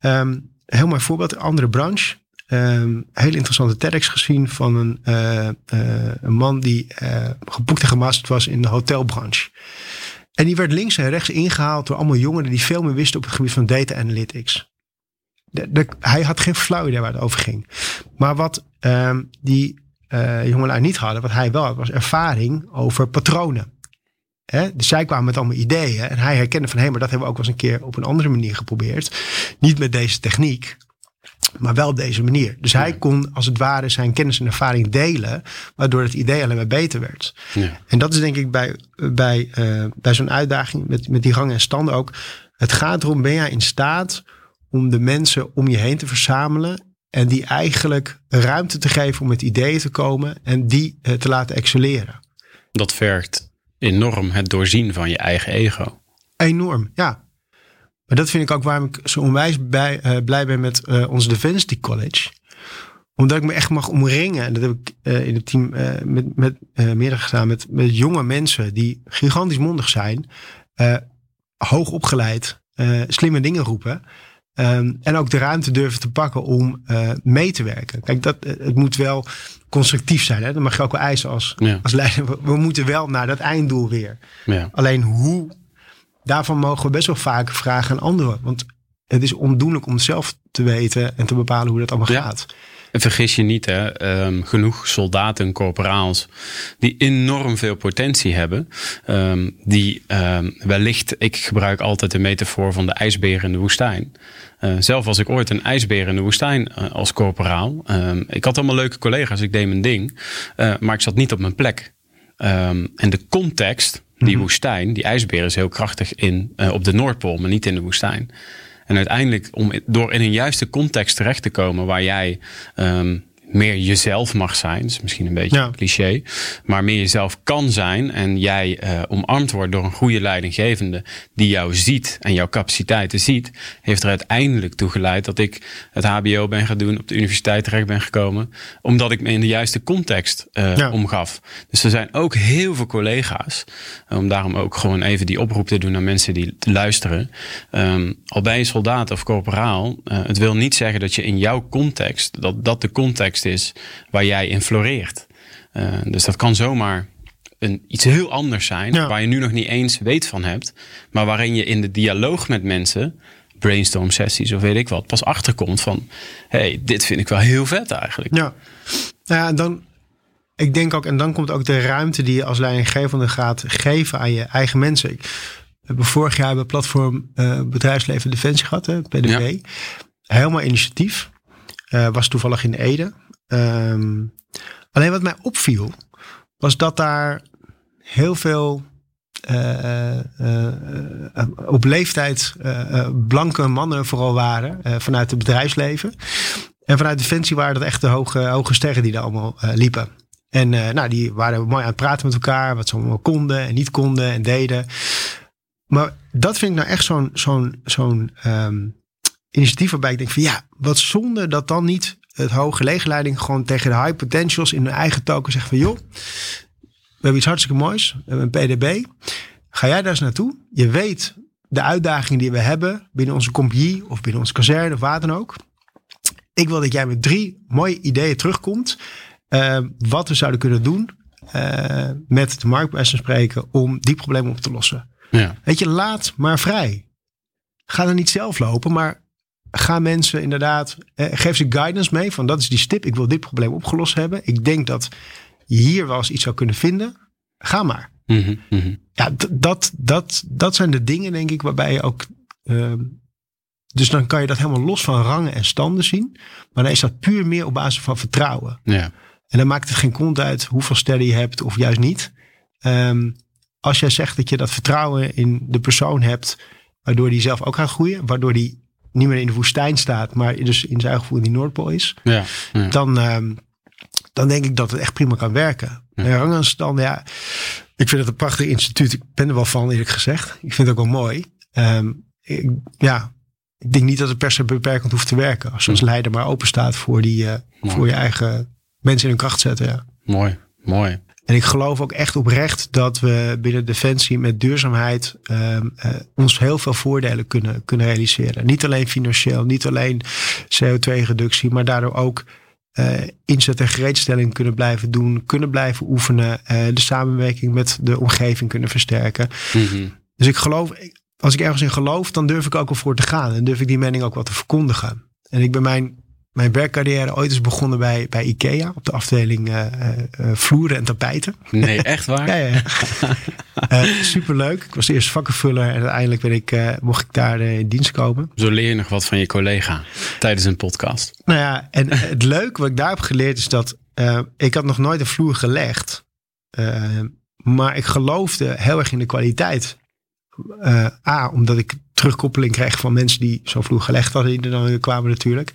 Um, heel mooi voorbeeld, andere branche. Um, heel interessante TEDx gezien van een, uh, uh, een man die uh, geboekt en gemasterd was in de hotelbranche. En die werd links en rechts ingehaald door allemaal jongeren die veel meer wisten op het gebied van data analytics. De, hij had geen flauw idee waar het over ging. Maar wat um, die jongelui niet hadden, wat hij wel had, was ervaring over patronen. Hè? Dus zij kwamen met allemaal ideeën. En hij herkende van, hé, hey, maar dat hebben we ook wel eens een keer op een andere manier geprobeerd. Niet met deze techniek, maar wel op deze manier. Dus hij kon als het ware zijn kennis en ervaring delen, waardoor het idee alleen maar beter werd. Ja. En dat is denk ik bij, bij, uh, bij zo'n uitdaging met, met die gangen en standen ook. Het gaat erom, ben jij in staat om de mensen om je heen te verzamelen en die eigenlijk ruimte te geven om met ideeën te komen en die uh, te laten excelleren. Dat vergt enorm het doorzien van je eigen ego. Enorm, ja. Maar dat vind ik ook waarom ik zo onwijs bij, uh, blij ben met uh, ons Diversity College. Omdat ik me echt mag omringen. En dat heb ik uh, in het team met, met meerdere gedaan. Met, met jonge mensen die gigantisch mondig zijn. hoog opgeleid. slimme dingen roepen. Um, en ook de ruimte durven te pakken om uh, mee te werken. Kijk, dat, het moet wel constructief zijn. Hè? Dat mag je ook wel eisen als, ja. als leider. We, we, moeten wel naar dat einddoel weer. Ja. Alleen hoe, daarvan mogen we best wel vaak vragen aan anderen. Want het is ondoenlijk om zelf te weten en te bepalen hoe dat allemaal ja. gaat. Vergis je niet, hè, ehm, genoeg soldaten, corporaals, die enorm veel potentie hebben. Um, die um, wellicht, ik gebruik altijd de metafoor van de ijsbeer in de woestijn. Uh, zelf was ik ooit een ijsbeer in de woestijn uh, als corporaal. ik had allemaal leuke collega's, ik deed mijn ding. Uh, maar ik zat niet op mijn plek. en de context, die mm -hmm. woestijn, die ijsbeer is heel krachtig in, op de Noordpool, maar niet in de woestijn. En uiteindelijk, om door in een juiste context terecht te komen waar jij um, meer jezelf mag zijn. Dat is misschien een beetje ja. cliché. Maar meer jezelf kan zijn. En jij uh, omarmd wordt door een goede leidinggevende. Die jou ziet en jouw capaciteiten ziet. Heeft er uiteindelijk toe geleid dat ik het HBO ben gaan doen. Op de universiteit terecht ben gekomen. Omdat ik me in de juiste context uh, ja. omgaf. Dus er zijn ook heel veel collega's. Om daarom ook gewoon even die oproep te doen naar mensen die luisteren. Um, al ben je soldaat of corporaal. Uh, het wil niet zeggen dat je in jouw context. Dat dat de context is waar jij in floreert. Uh, dus dat kan zomaar een, iets heel anders zijn, ja. waar je nu nog niet eens weet van hebt, maar waarin je in de dialoog met mensen, brainstorm sessies of weet ik wat, pas achterkomt van, hey, dit vind ik wel heel vet eigenlijk. Ja, ja dan, ik denk ook, en dan komt ook de ruimte die je als leidinggevende gaat geven aan je eigen mensen. We hebben vorig jaar bij platform uh, Bedrijfsleven Defensie gehad, hè, PDB. Ja. Helemaal initiatief. Uh, was toevallig in Ede. Um, alleen wat mij opviel, was dat daar heel veel uh, uh, uh, op leeftijd blanke mannen vooral waren vanuit het bedrijfsleven. En vanuit Defensie waren dat echt de hoge, hoge sterren die daar allemaal liepen. En nou, die waren mooi aan het praten met elkaar, wat ze allemaal konden en niet konden en deden. Maar dat vind ik nou echt zo'n zo'n zo'n um, initiatief waarbij ik denk van ja, wat zonde dat dan niet het hoge leegleiding gewoon tegen de high potentials in hun eigen token zegt van joh, we hebben iets hartstikke moois, we hebben een PDB. Ga jij daar eens naartoe? Je weet de uitdagingen die we hebben binnen onze compagnie of binnen onze kazerne of waar dan ook. Ik wil dat jij met drie mooie ideeën terugkomt. Uh, wat we zouden kunnen doen uh, met de markt spreken om die problemen op te lossen. Ja. Weet je, laat maar vrij. Ga er niet zelf lopen, maar ga mensen inderdaad, eh, geef ze guidance mee van dat is die stip, ik wil dit probleem opgelost hebben. Ik denk dat je hier wel eens iets zou kunnen vinden. Ga maar. Mm -hmm, mm -hmm. Ja, dat, dat, dat zijn de dingen denk ik waarbij je ook... Uh, dus dan kan je dat helemaal los van rangen en standen zien. Maar dan is dat puur meer op basis van vertrouwen. Ja. En dan maakt het geen kont uit hoeveel sterren je hebt of juist niet. Um, als jij zegt dat je dat vertrouwen in de persoon hebt, waardoor die zelf ook gaat groeien, waardoor die niet meer in de woestijn staat, maar dus in zijn eigen gevoel in die Noordpool is, ja, ja. Dan, um, dan denk ik dat het echt prima kan werken. Ja. En dan, ja, ik vind het een prachtig instituut. Ik ben er wel van, eerlijk gezegd. Ik vind het ook wel mooi. Um, ik, ja, ik denk niet dat het per se beperkend hoeft te werken. Als je als leider maar open staat voor, die, uh, voor je eigen mensen in hun kracht zetten. Ja. Mooi, mooi. En ik geloof ook echt oprecht dat we binnen Defensie met duurzaamheid um, uh, ons heel veel voordelen kunnen, kunnen realiseren. Niet alleen financieel, niet alleen CO2-reductie, maar daardoor ook uh, inzet en gereedstelling kunnen blijven doen, kunnen blijven oefenen, uh, de samenwerking met de omgeving kunnen versterken. Mm -hmm. Dus ik geloof, als ik ergens in geloof, dan durf ik ook wel voor te gaan en durf ik die mening ook wel te verkondigen. En ik ben mijn mijn werkcarrière ooit is begonnen bij, bij IKEA op de afdeling uh, uh, vloeren en tapijten. Nee, echt waar? ja, ja. uh, superleuk. Ik was eerst vakkenvuller en uiteindelijk ben ik, mocht ik daar in dienst komen. Zo leer je nog wat van je collega tijdens een podcast. Nou ja, en het leuke wat ik daar heb geleerd is dat ik had nog nooit een vloer gelegd. maar ik geloofde heel erg in de kwaliteit uh, A, omdat ik terugkoppeling kreeg van mensen die zo vroeg gelegd hadden, die er dan kwamen natuurlijk.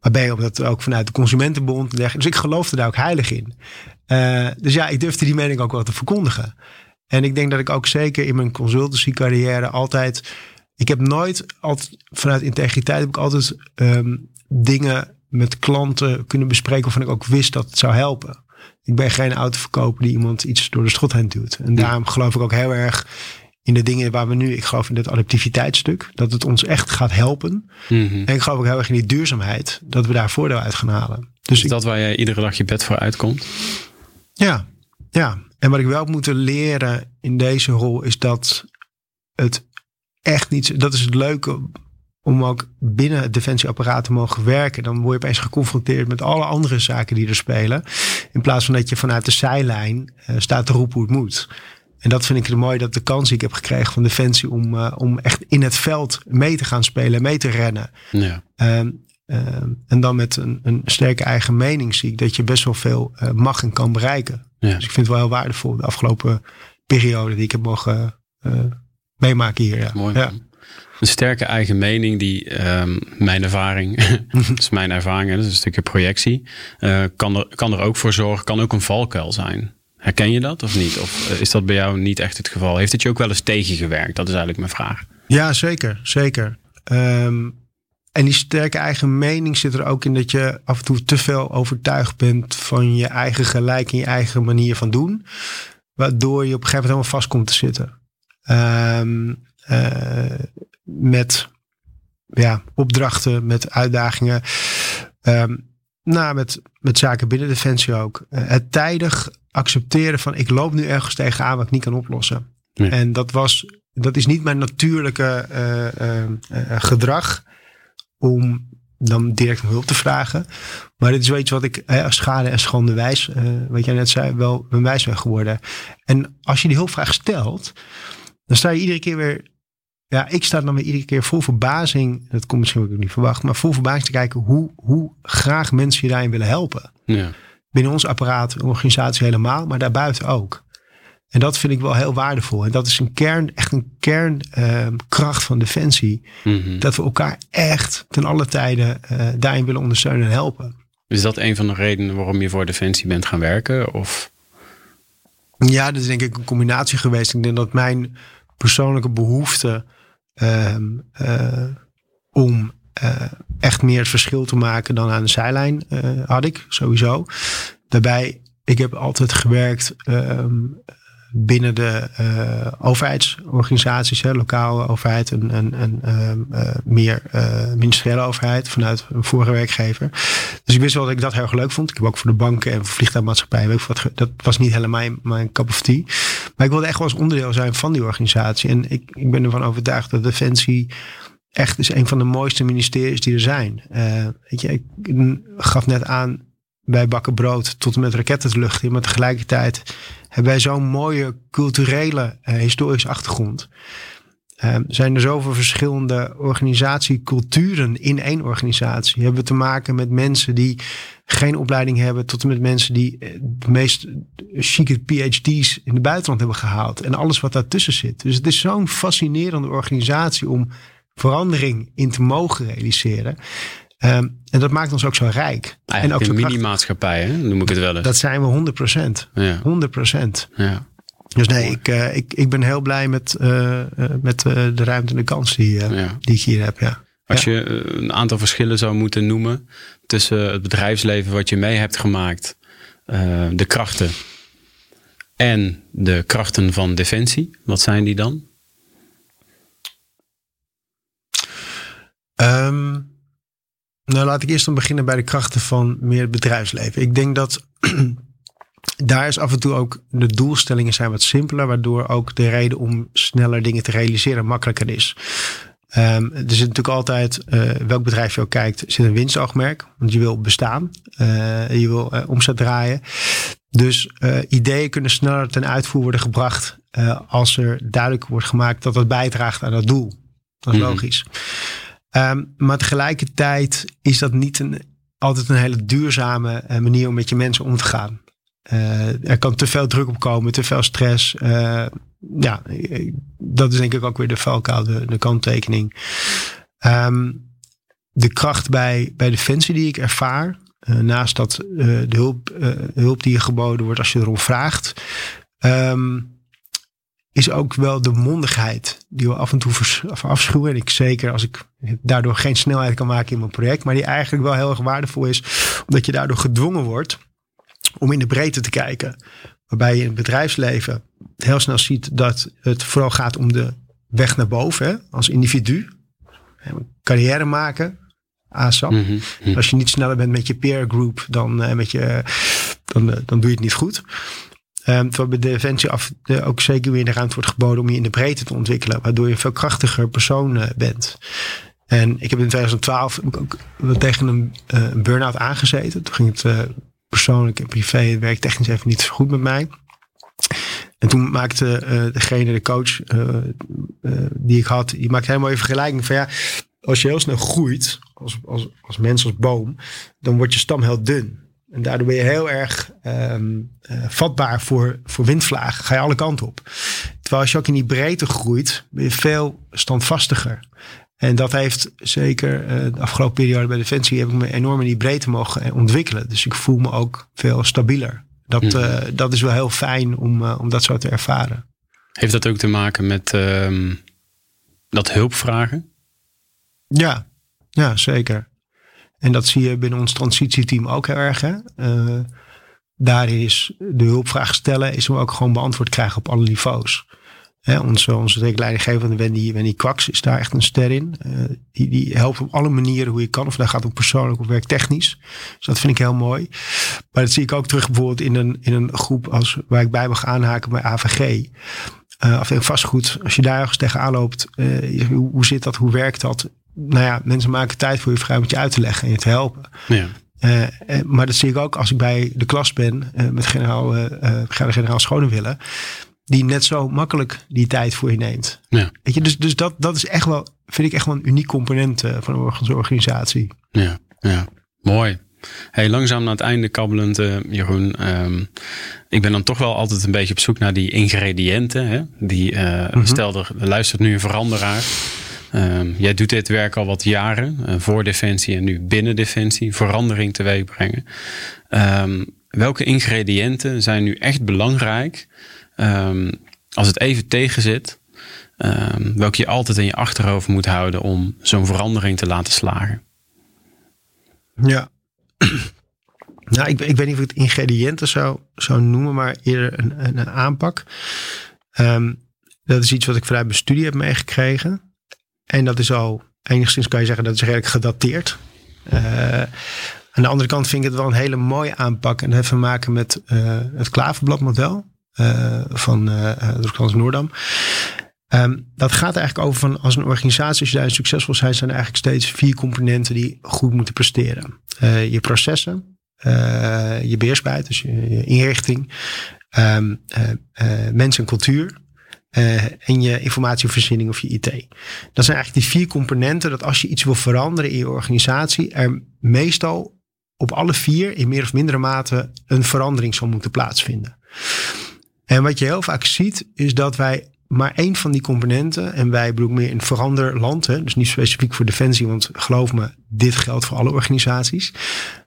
Maar B, omdat het ook vanuit de Consumentenbond. Dus ik geloofde daar ook heilig in. Uh, dus ja, ik durfde die mening ook wel te verkondigen. En ik denk dat ik ook zeker in mijn consultancy carrière altijd. Ik heb nooit, altijd, vanuit integriteit heb ik altijd um, dingen met klanten kunnen bespreken waarvan ik ook wist dat het zou helpen. Ik ben geen autoverkoper die iemand iets door de strot heen duwt. En daarom geloof ik ook heel erg in de dingen waar we nu, ik geloof in het adaptiviteitsstuk, dat het ons echt gaat helpen. Mm-hmm. En ik geloof ook heel erg in die duurzaamheid, dat we daar voordeel uit gaan halen. Dus is ik, dat waar jij iedere dag je bed voor uitkomt? Ja, ja. En wat ik wel moet leren in deze rol is dat het echt niet, dat is het leuke om ook binnen het defensieapparaat te mogen werken, dan word je opeens geconfronteerd met alle andere zaken die er spelen. In plaats van dat je vanuit de zijlijn uh, staat te roepen hoe het moet. En dat vind ik het mooi dat de kans die ik heb gekregen van Defensie om, uh, om echt in het veld mee te gaan spelen, mee te rennen. Ja. Uh, en dan met een, een sterke eigen mening zie ik dat je best wel veel uh, mag en kan bereiken. Ja. Dus ik vind het wel heel waardevol de afgelopen periode die ik heb mogen meemaken hier. Ja. Mooi. Ja een sterke eigen mening die um, mijn ervaring, dat is mijn ervaring, dat is een stukje projectie, kan, er, kan er ook voor zorgen, kan ook een valkuil zijn. Herken je dat of niet? Of eh, is dat bij jou niet echt het geval? Heeft het je ook wel eens tegengewerkt? Dat is eigenlijk mijn vraag. Ja, zeker. Zeker. Um, en die sterke eigen mening zit er ook in dat je af en toe te veel overtuigd bent van je eigen gelijk en je eigen manier van doen. Waardoor je op een gegeven moment helemaal vast komt te zitten. Um, uh, met ja, opdrachten, met uitdagingen. Um, nou, met, met zaken binnen Defensie ook. Uh, het tijdig accepteren van ik loop nu ergens tegenaan wat ik niet kan oplossen. En dat was, dat is niet mijn natuurlijke uh, uh, gedrag om dan direct hulp te vragen. Maar dit is wel iets wat ik als schade en schande wijs, wat jij net zei, wel een wijs ben geworden. En als je die hulpvraag stelt, dan sta je iedere keer weer ja, ik sta dan weer iedere keer vol verbazing. Dat komt misschien ook niet verwacht. Maar vol verbazing te kijken hoe, hoe graag mensen je daarin willen helpen. Ja. Binnen ons apparaat, organisatie helemaal. Maar daarbuiten ook. En dat vind ik wel heel waardevol. En dat is een kern, echt een kernkracht uh, van Defensie. Mm Dat we elkaar echt ten alle tijden uh, daarin willen ondersteunen en helpen. Is dat een van de redenen waarom je voor Defensie bent gaan werken? Of? Ja, dat is denk ik een combinatie geweest. Ik denk dat mijn persoonlijke behoefte Um, uh, om uh, echt meer het verschil te maken dan aan de zijlijn uh, had ik sowieso. Daarbij, ik heb altijd gewerkt um, binnen de uh, overheidsorganisaties, hè, lokale overheid en, en uh, meer ministeriële overheid vanuit een vorige werkgever. Dus ik wist wel dat ik dat heel erg leuk vond. Ik heb ook voor de banken en vliegtuigmaatschappijen, dat was niet helemaal mijn, mijn cup of tea. Maar ik wilde echt wel eens onderdeel zijn van die organisatie. En ik, ik ben ervan overtuigd dat Defensie echt is een van de mooiste ministeries die er zijn. weet je, ik gaf net aan bij bakken brood tot en met raketten de lucht in. Maar tegelijkertijd hebben wij zo'n mooie culturele, uh, historische achtergrond. Uh, zijn er zoveel verschillende organisatieculturen in één organisatie. Hebben we te maken met mensen die geen opleiding hebben, tot en met mensen die eh, de meest chique PhD's in het buitenland hebben gehaald. En alles wat daartussen zit. Dus het is zo'n fascinerende organisatie om verandering in te mogen realiseren. Um, en dat maakt ons ook zo rijk. en ook een mini-maatschappij, hè? noem ik het wel eens. Dat zijn we 100 procent. Ja. 100 procent. Ja. Dus nee, ik, uh, ik, ik ben heel blij met, uh, met uh, de ruimte en de kans die, ja. die ik hier heb. Ja. Als je een aantal verschillen zou moeten noemen tussen het bedrijfsleven wat je mee hebt gemaakt, de krachten en de krachten van Defensie, wat zijn die dan? Um, nou, laat ik eerst dan beginnen bij de krachten van meer het bedrijfsleven. Ik denk dat daar is af en toe ook de doelstellingen zijn wat simpeler, waardoor ook de reden om sneller dingen te realiseren makkelijker is. Um, er zit natuurlijk altijd, uh, welk bedrijf je ook kijkt, zit een winstoogmerk. Want je wil bestaan, uh, je wil uh, omzet draaien. Dus ideeën kunnen sneller ten uitvoer worden gebracht als er duidelijk wordt gemaakt dat het bijdraagt aan dat doel. Dat is mhm. logisch. Um, maar tegelijkertijd is dat niet een, altijd een hele duurzame uh, manier om met je mensen om te gaan. Uh, er kan te veel druk op komen, te veel stress. Uh, ja, dat is denk ik ook weer de valkuil, de, kanttekening. Um, de kracht bij, bij Defensie die ik ervaar, naast dat de hulp, hulp die je geboden wordt als je erom vraagt. Um, is ook wel de mondigheid die we af en toe afschuwen. En ik zeker als ik daardoor geen snelheid kan maken in mijn project. Maar die eigenlijk wel heel erg waardevol is. Omdat je daardoor gedwongen wordt om in de breedte te kijken. Waarbij je in het bedrijfsleven heel snel ziet dat het vooral gaat om de weg naar boven. Hè, als individu. Carrière maken. ASAP. Mhm, mhm. Als je niet sneller bent met je peer group, dan, uh, met je, dan, uh, dan doe je het niet goed. Um, terwijl bij Defensie af, de, ook zeker weer de ruimte wordt geboden om je in de breedte te ontwikkelen. Waardoor je een veel krachtiger persoon uh, bent. En ik heb in 2012 ook tegen een, uh, burn-out aangezeten. Toen ging het persoonlijk en privé, het werk technisch even niet zo goed met mij. En toen maakte degene, de coach die ik had, die maakte helemaal even vergelijking van ja, als je heel snel groeit, als, als, als mens, als boom, dan wordt je stam heel dun. En daardoor ben je heel erg um, uh, vatbaar voor, voor windvlagen. Ga je alle kanten op. Terwijl als je ook in die breedte groeit, ben je veel standvastiger. En dat heeft zeker uh, de afgelopen periode bij Defensie heb ik me enorm in die breedte mogen ontwikkelen. Dus ik voel me ook veel stabieler. Dat, uh, dat is wel heel fijn om, om dat zo te ervaren. Heeft dat ook te maken met uh, dat hulpvragen? Ja, ja, zeker. En dat zie je binnen ons transitieteam ook heel erg. Hè? Daarin is de hulpvraag stellen, is hem ook gewoon beantwoord krijgen op alle niveaus. Hè, onze onze leidinggevende Wendy, Wendy Kwaks is daar echt een ster in. Uh, die, die helpt op alle manieren hoe je kan. Of dat gaat ook persoonlijk of werktechnisch. Dus dat vind ik heel mooi. Maar dat zie ik ook terug bijvoorbeeld in een, in een groep als, waar ik bij mag aanhaken bij AVG. Uh, afdeling vastgoed. Als je daar ergens tegenaan loopt. Hoe zit dat? Hoe werkt dat? Nou ja, mensen maken tijd voor je vrij om je uit te leggen en je te helpen. Ja. Uh, maar dat zie ik ook als ik bij de klas ben uh, met generaal, uh, generaal Schonewille. Die net zo makkelijk die tijd voor je neemt. Ja. Weet je, dus dus dat, dat is echt wel, vind ik echt wel een uniek component van onze organisatie. Ja, ja. mooi. Hey, langzaam naar het einde kabbelend, Jeroen. Um, ik ben dan toch wel altijd een beetje op zoek naar die ingrediënten. Hè? Die, mm -hmm. Stel, er luistert nu een veranderaar. Um, jij doet dit werk al wat jaren uh, voor Defensie en nu binnen Defensie, verandering teweeg brengen. Um, welke ingrediënten zijn nu echt belangrijk um, als het even tegenzit? welke je altijd in je achterhoofd moet houden om zo'n verandering te laten slagen? Ja, nou, ik, ik weet niet of ik het ingrediënten zou, zou noemen, maar eerder een, een, aanpak. dat is iets wat ik vanuit mijn studie heb meegekregen. En dat is al, enigszins kan je zeggen, dat is redelijk gedateerd. Uh, aan de andere kant vind ik het wel een hele mooie aanpak. En dat heeft te maken met uh, het klaverbladmodel uh, van uh, Noordam. Um, dat gaat eigenlijk over van als een organisatie, als je daarin succesvol zijn, zijn er eigenlijk steeds vier componenten die goed moeten presteren. je processen, je beheersbaarheid, dus je, inrichting, um, mensen en cultuur en je informatievoorziening of je IT. Dat zijn eigenlijk die vier componenten dat als je iets wil veranderen in je organisatie, er meestal op alle vier in meer of mindere mate een verandering zal moeten plaatsvinden. En wat je heel vaak ziet, is dat wij maar één van die componenten, en wij bedoelen meer een veranderland, hè, dus niet specifiek voor defensie, want geloof me, dit geldt voor alle organisaties.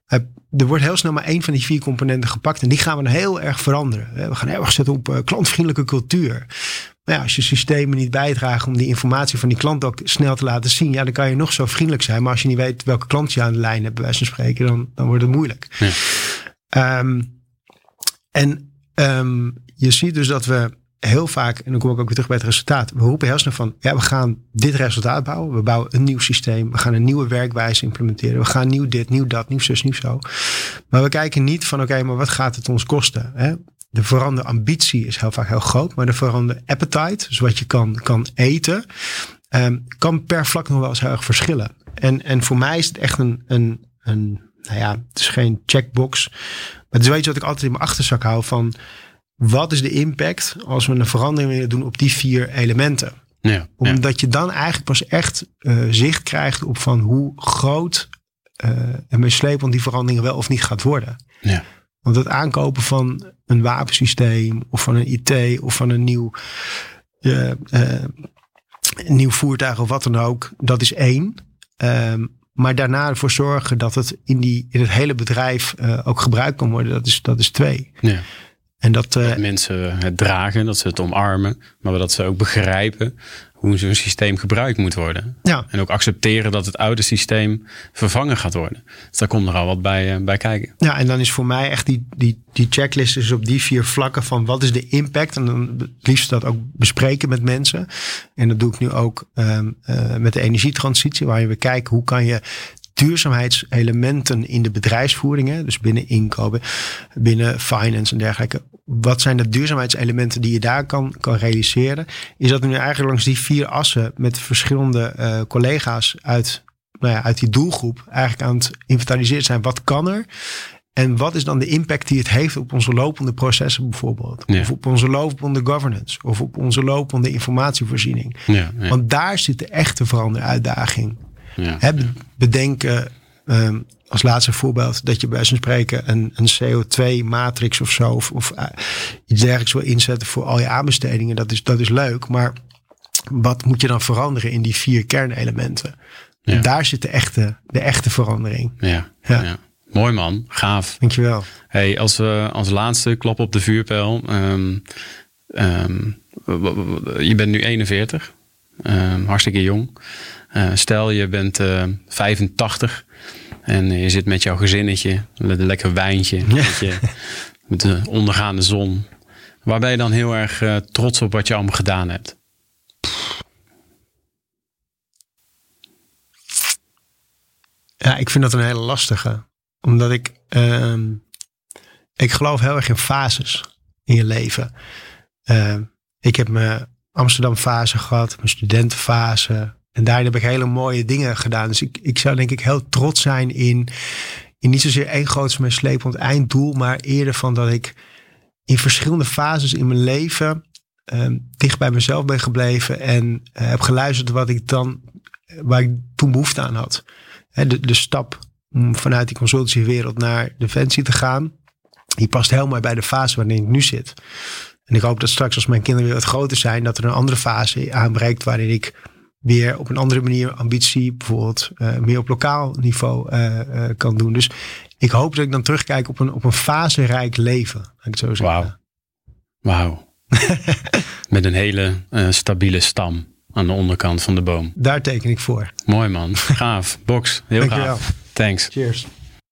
Uh, er wordt heel snel maar één van die vier componenten gepakt en die gaan we heel erg veranderen. We gaan heel erg zetten op uh, klantvriendelijke cultuur. Maar ja, als je systemen niet bijdragen om die informatie van die klant ook snel te laten zien, ja, dan kan je nog zo vriendelijk zijn. Maar als je niet weet welke klant je aan de lijn hebt, bij wijze van spreken, dan, dan wordt het moeilijk. Ja. Um, en um, je ziet dus dat we heel vaak, en dan kom ik ook weer terug bij het resultaat. We roepen heel snel van, ja, we gaan dit resultaat bouwen. We bouwen een nieuw systeem. We gaan een nieuwe werkwijze implementeren. We gaan nieuw dit, nieuw dat, nieuw zus, nieuw zo. Maar we kijken niet van, oké, maar wat gaat het ons kosten? Hè? De veranderambitie is heel vaak heel groot, maar de verander appetite, dus wat je kan, kan eten, um, kan per vlak nog wel eens heel erg verschillen. En, en voor mij is het echt een, een, een, nou ja, het is geen checkbox, maar het is wel iets wat ik altijd in mijn achterzak hou van, wat is de impact als we een verandering willen doen op die vier elementen? Ja, Omdat je dan eigenlijk pas echt uh, zicht krijgt op van hoe groot uh, en meeslepend die verandering wel of niet gaat worden. Ja. Want het aankopen van een wapensysteem of van een IT of van een nieuw, uh, uh, nieuw voertuig of wat dan ook, dat is één. Um, maar daarna ervoor zorgen dat het in, die, in het hele bedrijf uh, ook gebruikt kan worden, dat is, dat is twee. Ja. En dat, dat mensen het dragen, dat ze het omarmen, maar dat ze ook begrijpen hoe zo'n systeem gebruikt moet worden. Ja. En ook accepteren dat het oude systeem vervangen gaat worden. Dus daar komt er al wat bij, uh, bij kijken. Ja, en dan is voor mij echt die, die, die checklist is op die vier vlakken van wat is de impact. En dan het liefst dat ook bespreken met mensen. En dat doe ik nu ook um, uh, met de energietransitie, waar je weer kijkt hoe kan je duurzaamheidselementen in de bedrijfsvoeringen, dus binnen inkopen, binnen finance en dergelijke. Wat zijn de duurzaamheidselementen die je daar kan, kan realiseren? Is dat nu eigenlijk langs die vier assen met verschillende uh, collega's uit, nou ja, uit die doelgroep eigenlijk aan het inventariseren zijn. Wat kan er? En wat is dan de impact die het heeft op onze lopende processen bijvoorbeeld? Ja. Of op onze lopende governance? Of op onze lopende informatievoorziening? Ja, ja. Want daar zit de echte veranderuitdaging. Ja. Hè, bedenken ehm, als laatste voorbeeld dat je bij zo'n spreken een, een CO2-matrix of zo, of, of eh, iets dergelijks wil inzetten voor al je aanbestedingen. Dat is, dat is leuk, maar wat moet je dan veranderen in die vier kernelementen? Ja. Daar zit de echte, de echte verandering. Ja, Ja. ja. Mooi man, gaaf. Dankjewel. Hey, als we als laatste klap op de vuurpijl. ehm, ehm, je bent nu 41, ehm, hartstikke jong. Eh, stel je bent eh, 85 en je zit met jouw gezinnetje, met een lekker wijntje, met, je, met de ondergaande zon. Waar ben je dan heel erg eh, trots op wat je allemaal gedaan hebt? Ja, ik vind dat een hele lastige. Omdat ik, ehm, ik geloof heel erg in fases in je leven. Ehm, ik heb mijn Amsterdam fase gehad, mijn studentenfase. En daarin heb ik hele mooie dingen gedaan. Dus ik, ik zou denk ik heel trots zijn in, in niet zozeer één groot meeslepend einddoel. Maar eerder van dat ik in verschillende fases in mijn leven ehm, dicht bij mezelf ben gebleven. En eh, heb geluisterd wat ik dan, waar ik toen behoefte aan had de, de stap om vanuit die consultancywereld naar Defensie te gaan. Die past mooi bij de fase waarin ik nu zit. En ik hoop dat straks als mijn kinderen weer wat groter zijn, dat er een andere fase aanbreekt waarin ik weer op een andere manier ambitie, bijvoorbeeld eh, meer op lokaal niveau eh, eh, kan doen. Dus ik hoop dat ik dan terugkijk op een, op een faserijk leven. Laat ik het zo zeggen. Wauw. Wauw. Met een hele stabiele stam aan de onderkant van de boom. Daar teken ik voor. Mooi man. Gaaf. Box. Heel Dankjewel. gaaf. Thanks. Cheers.